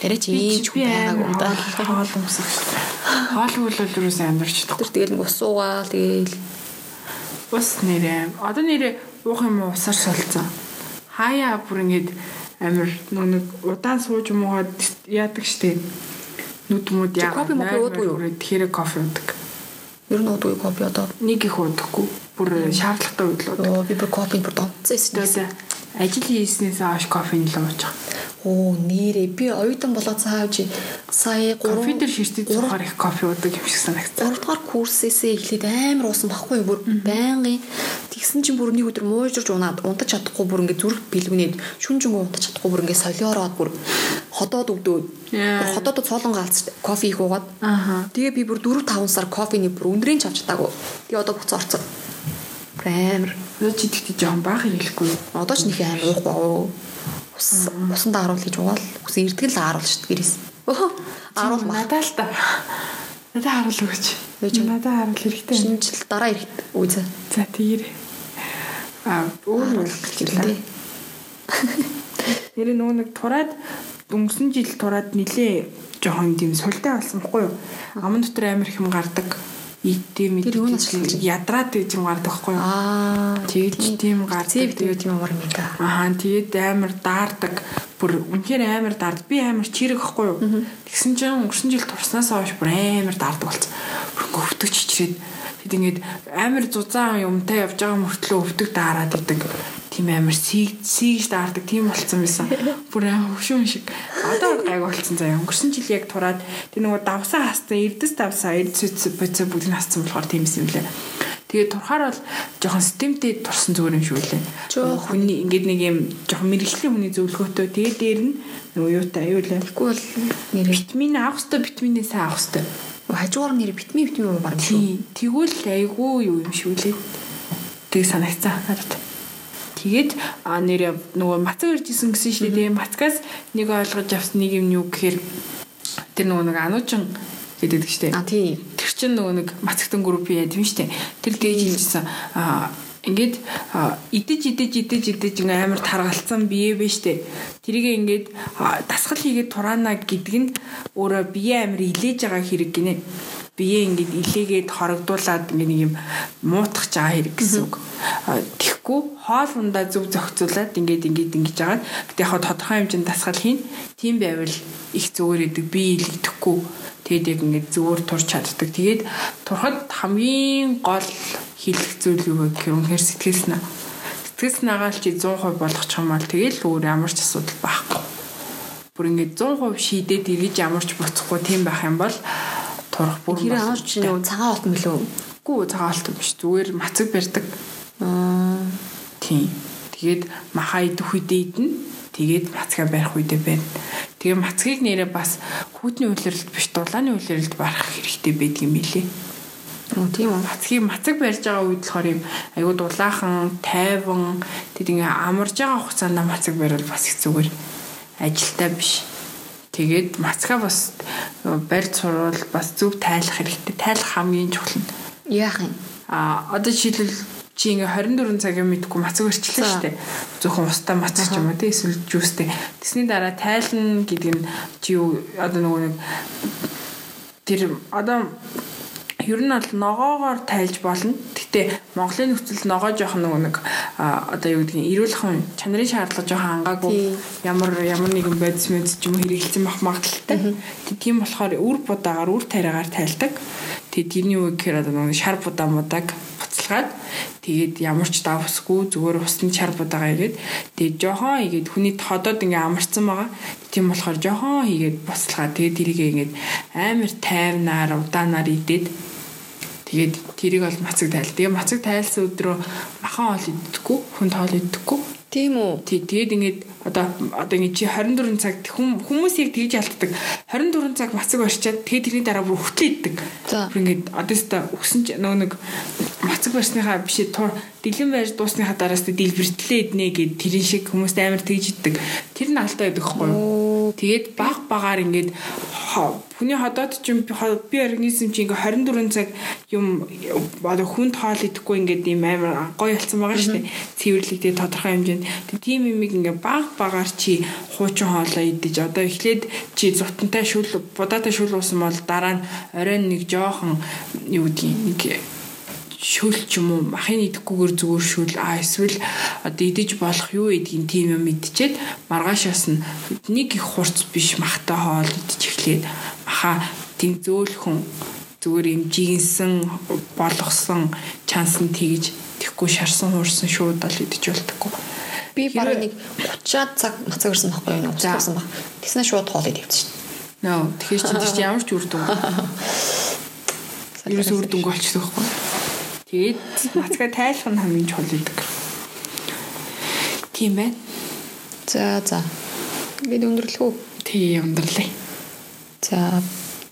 Тэрэ чи ийж хүн байгаагүй да. хоол өмсөх. Хоол бол юусэн амьдарч чадахгүй. Тэр тэгэл нэг ус уугаал тэгэл Ус нэрээ. Одоо нэрээ уух юм уу усаар солилцсон. Хаяа бүр ингэж амир нэг удаан сууж муугаад яадаг штеп. Нүд Чи яа. кофе мофе уудаг юу? Тэгэхээр кофе уудаг. ер нь уудгүй кофе одоо. Нэг их уудахгүй. Бүр шаардлагатай үед л уудаг. Оо би бүр кофе бүр донцсон юм. Ажил хийснээс хойш кофений л ууж байгаа. Оо нэрээ. Би оюутан болоод цаавж сая 3 Кофе дээр ширтэж зухаар их кофе уудаг юм шиг санагдсан. 3 дугаар курсээсээ эхлээд амар уусан баггүй бүр байнгын. Тэгсэн чинь бүр нэг өдөр муужирж унаад унтаж чадахгүй бүр ингээ зүрх бэлгүнээд шүн жингөө унтаж чадахгүй бүр ингээ солиороод бүр ходоод өгдөөд Яа. ходоод цоолон галц кофе их уугаад. Тэгээ би бүр 4 5 сар кофений бүр өндрийн ч авч чадаагүй тэгээ одоо буцаа орцсон Бүр амар Одоо чи тэгтээ жоохон баах хэлэхгүй. одоо ч нэг амар уухгүй оо ус усанд ааруул гэж угаал ус эртгэл ааруул шүү дээ гэрээс өө ааруул маа надаа л та. Надаа харуул. Юу ч юм. Надаа харуул хэрэгтэй. шинжил дараа ирэх үгүй За тэгэр. Аа өөр байна. Нэр нөө нэг тураад өнгөрсөн жил тураад нилээ жоохон тийм султай болсон байхгүй юу? Аман дотор амар их юм гардаг. Юунаас шалтгаалж ядраад гэж юм гардаг байхгүй юу? Аа Тэгж тийм гардаг. Тэгээд юм амар да. Аа тэгээд амар даардаг. Бүр үнэхээр амар даард. Би амар чирэг ахгүй юу? Тэгсэн чинь өнгөрсөн жил турснаас хойш бүр амар даардаг болсон. Бүр өвдөж чичрээд тэгэд ингээд амар зузаан юмтай явж байгаа мөртлөө өвдөг даарад идэг. Тийм амар сийж даардаг тийм болсон байсан. Бүр амар хөшүүн шиг. Одоо гайг болсон заяа. Өнгөрсөн жил яг тураад тэр нөгөө давсаа хассан эрдэс давсаа эрдэс бүцэ бүгд нь хассан болохоор тийм юм лээ. Тэгээд турхаар бол жоохон системтэй турсан зүгээр юм шүү лээ. Хүний ингээд нэг юм жоохон мэрэгжлийн хүний зөвлөгөөтэй тэгээд дээр нь нөгөө юутай аюу лээ. Тэгэхгүй бол нэр Витамин авах хэрэгтэй, витаминээ сайн авах хэрэгтэй. хажуугаар нэр витамин витамин баг шүү. Тэгвэл айгүй юу юм шүү лээ. Тэг санагцсан надад. Тэгээд а нэр нөгөө мацаг ирж исэн гэсэн шүү дээ. Мацгаас нэг ойлгож авсан нэг юм юу гэхээр тэр нөгөө нэг ануучин гэдэг шүү дээ. А тий. Тэр чинь нөгөө нэг мацагтан группийн яд юм штэ. Тэр дээж хэлжсэн аа ингээд идэж идэж идэж идэж ингээ амар таргалцсан бие бэ штэ. Тэрийг ингээд дасгал хийгээд тураана гэдэг нь өөрөө бие амар илээж байгаа хэрэг гинэ. Бие ингээд илээгээд хорогдуулаад ингээ нэг юм муутгах байгаа хэрэг гэсэн үг. Тэгэхгүй хоол ундаа зөв зохицуулаад ингээд ингээд ингэж агаад гэтээ яг тодорхой хэмжээнд дасгал хийн. Тийм байвал их зүгээр идэг бие илэгдэхгүй тэгээд яг ингээд зүгээр турч чаддаг. Тэгээд турхад хамгийн гол хийх зүйл юу вэ гэхээр үнэхээр сэтгэл санаа. Сэтгэл санаагаа л чи 100% болгочих юм бол тэгээд л өөр ямар ч асуудал байхгүй. Бүр ингээд 100% шийдээд эргэж ямар ч буцахгүй тийм байх юм бол турах бүр Тэр ааш чи нөгөө цагаан болт мөлөө. Гүү цагаалт юм биш. Зүгээр мацаг барьдаг. Аа Тийм. Тэгээд маха идэх үедээ идэнэ. Тэгээд мацгаа барих үедээ барина. Тэгээ мацгийг нэрээ бас хүүтний үйлрэлт биш дулааны үйлрэлт барах хэрэгтэй байдаг юм билээ. Оо тийм үү. Мацгийг мацаг барьж байгаа үед болохоор юм айгуу дулаахан, тайван тэд ингээ амарж байгаа хугацаанд мацаг барил бас их зүгээр ажилтаа биш. Тэгээд мацгаа бас барьж сурвал бас зөв тайлах хэрэгтэй. Тайлах хамгийн чухал нь. Яах юм? А одоо жишээлбэл чи ингээ 24 цагийн мэдгүй мацаг өрчлөө шүү дээ. Зөвхөн устаа мацч юм уу те эсвэл жуустэй. Тэсний дараа тайлна гэдэг нь чи юу одоо нөгөө нэг тэр одоо ер нь бол ногоогоор тайлж болно. Гэтэ Монголын нөхцөл ногоо жоох нөгөө нэг одоо юу гэдгийг эрүүлхэн чанарын шаардлага жоох ангаагүй ямар ямар нэгэн бодис мэд ч юм хэрэгэлсэн мах магадaltaй. Тийм болохоор үр будаагаар үр тариагаар тайлдаг. Тэгээд тэрний үг гэхээр одоо нөгөө шар будаа мудаг буцалгаад тэгээд ямар ч давсгүй зүгээр усны чар будаагаа игээд тэгээд жохон игээд хүний ходоод ингээ амарсан байгаа. Тийм болохоор жохон хийгээд буцалгаа тэгээд тэрийг ингээд амар тайвнаар удаанаар идээд тэгээд тэрийг бол мацаг тайл. Тэгээ мацаг тайлсан өдрөө махан хоол иддэггүй, хүнд хоол иддэггүй. Тийм үү? Тий, тэгээд ингээд одоо одоо ингээд чи 24 цаг хүмүүс яг тэгж алддаг. 24 цаг мацаг барьчаад тэгээд тэрний дараа бүр хөтлөө иддэг. Бүр ингээд одоостой өгсөн ч нөгөө нэг мацаг барьсныхаа биш тур дэлгэн байж дуусныхаа дараас дэлбэртлээ иднэ гэд тэрэн шиг хүмүүст амар тэгж иддэг. Тэр нь алдаа хгүй юу? Тэгээд баг багаар ингээд хүний ходоод ч юм би организм чи ингээ 24 цаг юм одоо хүнд хоол идэхгүй ингээд ийм амар гоё болсон байгаа шүү дээ. Цэвэрлэгдээ тодорхой хэмжээнд. Тэг тийм юмыг ингээ баг багаар чи хуучин хоолоо идэж одоо эхлээд чи зутантай шүл будаатай шүл уусан бол дараа нь оройн нэг жоохон юу гэдгийг шүл ч юм уу? Махын идэхгүйгээр зүгээр шүл а эсвэл одоо идэж болох юу гэдгийг тийм юм идчихэд маргаашаас нь нэг их хурц биш махтай хоол идэж эхлээд маха тийм зөөлхөн зүгээр юм жигэнсэн болгосон чанс нь тэгж тэгхгүй шарсан хуурсан шууд л идэж болтгоо би бараг нэг 30 цаг нацаг ирсэн байхгүй юу? Уусан баг. Тэгснэ шууд хоол шин нөө тэгэхээр чи ямар ч үр дүн Ерөөс үр дүнг олчихсон байхгүй Тэгээд нацгаа тайлах нь хамгийн чухал гэдэг. Тийм байна. За за. Бид өндөрлөх үү? Тий, өндөрлөе. За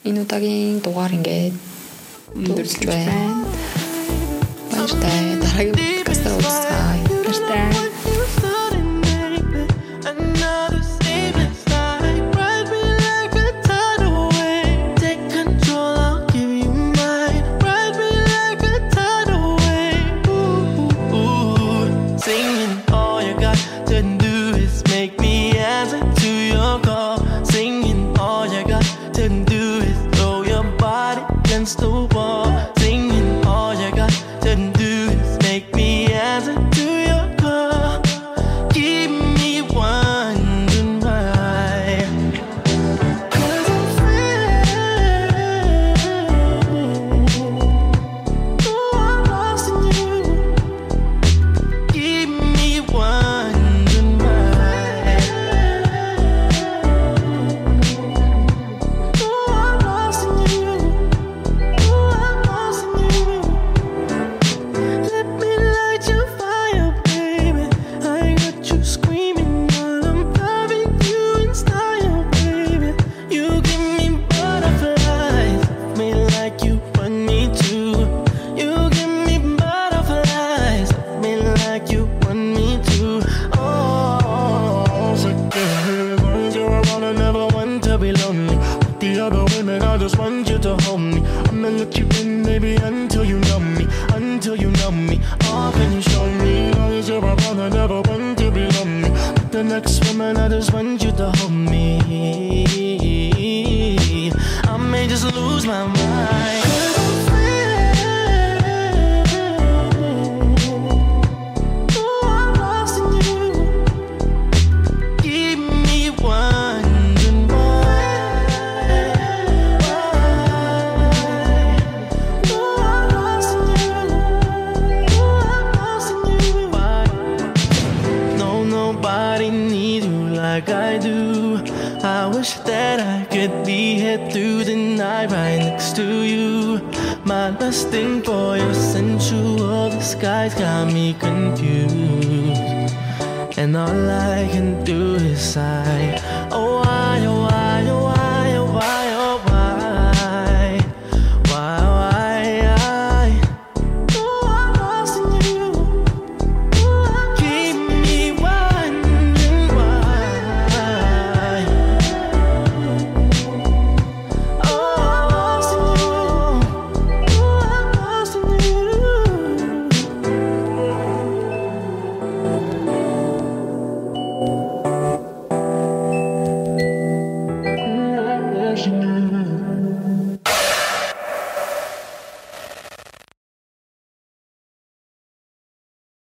энэ удаагийн дугаар ингээд өндөрлөж байна. Баяртай. Дараагийн подкастаар уулзъя. be lonely with the other women. I just want you to hold me. I'ma let you in, baby, until you know me, until you know me. Oh, can you show me? Long as you're around, I never want to be lonely. With the next woman, I just want you to hold me. I may just lose my mind. to you. My lusting for your sensual disguise got me confused. And all I can do is sigh.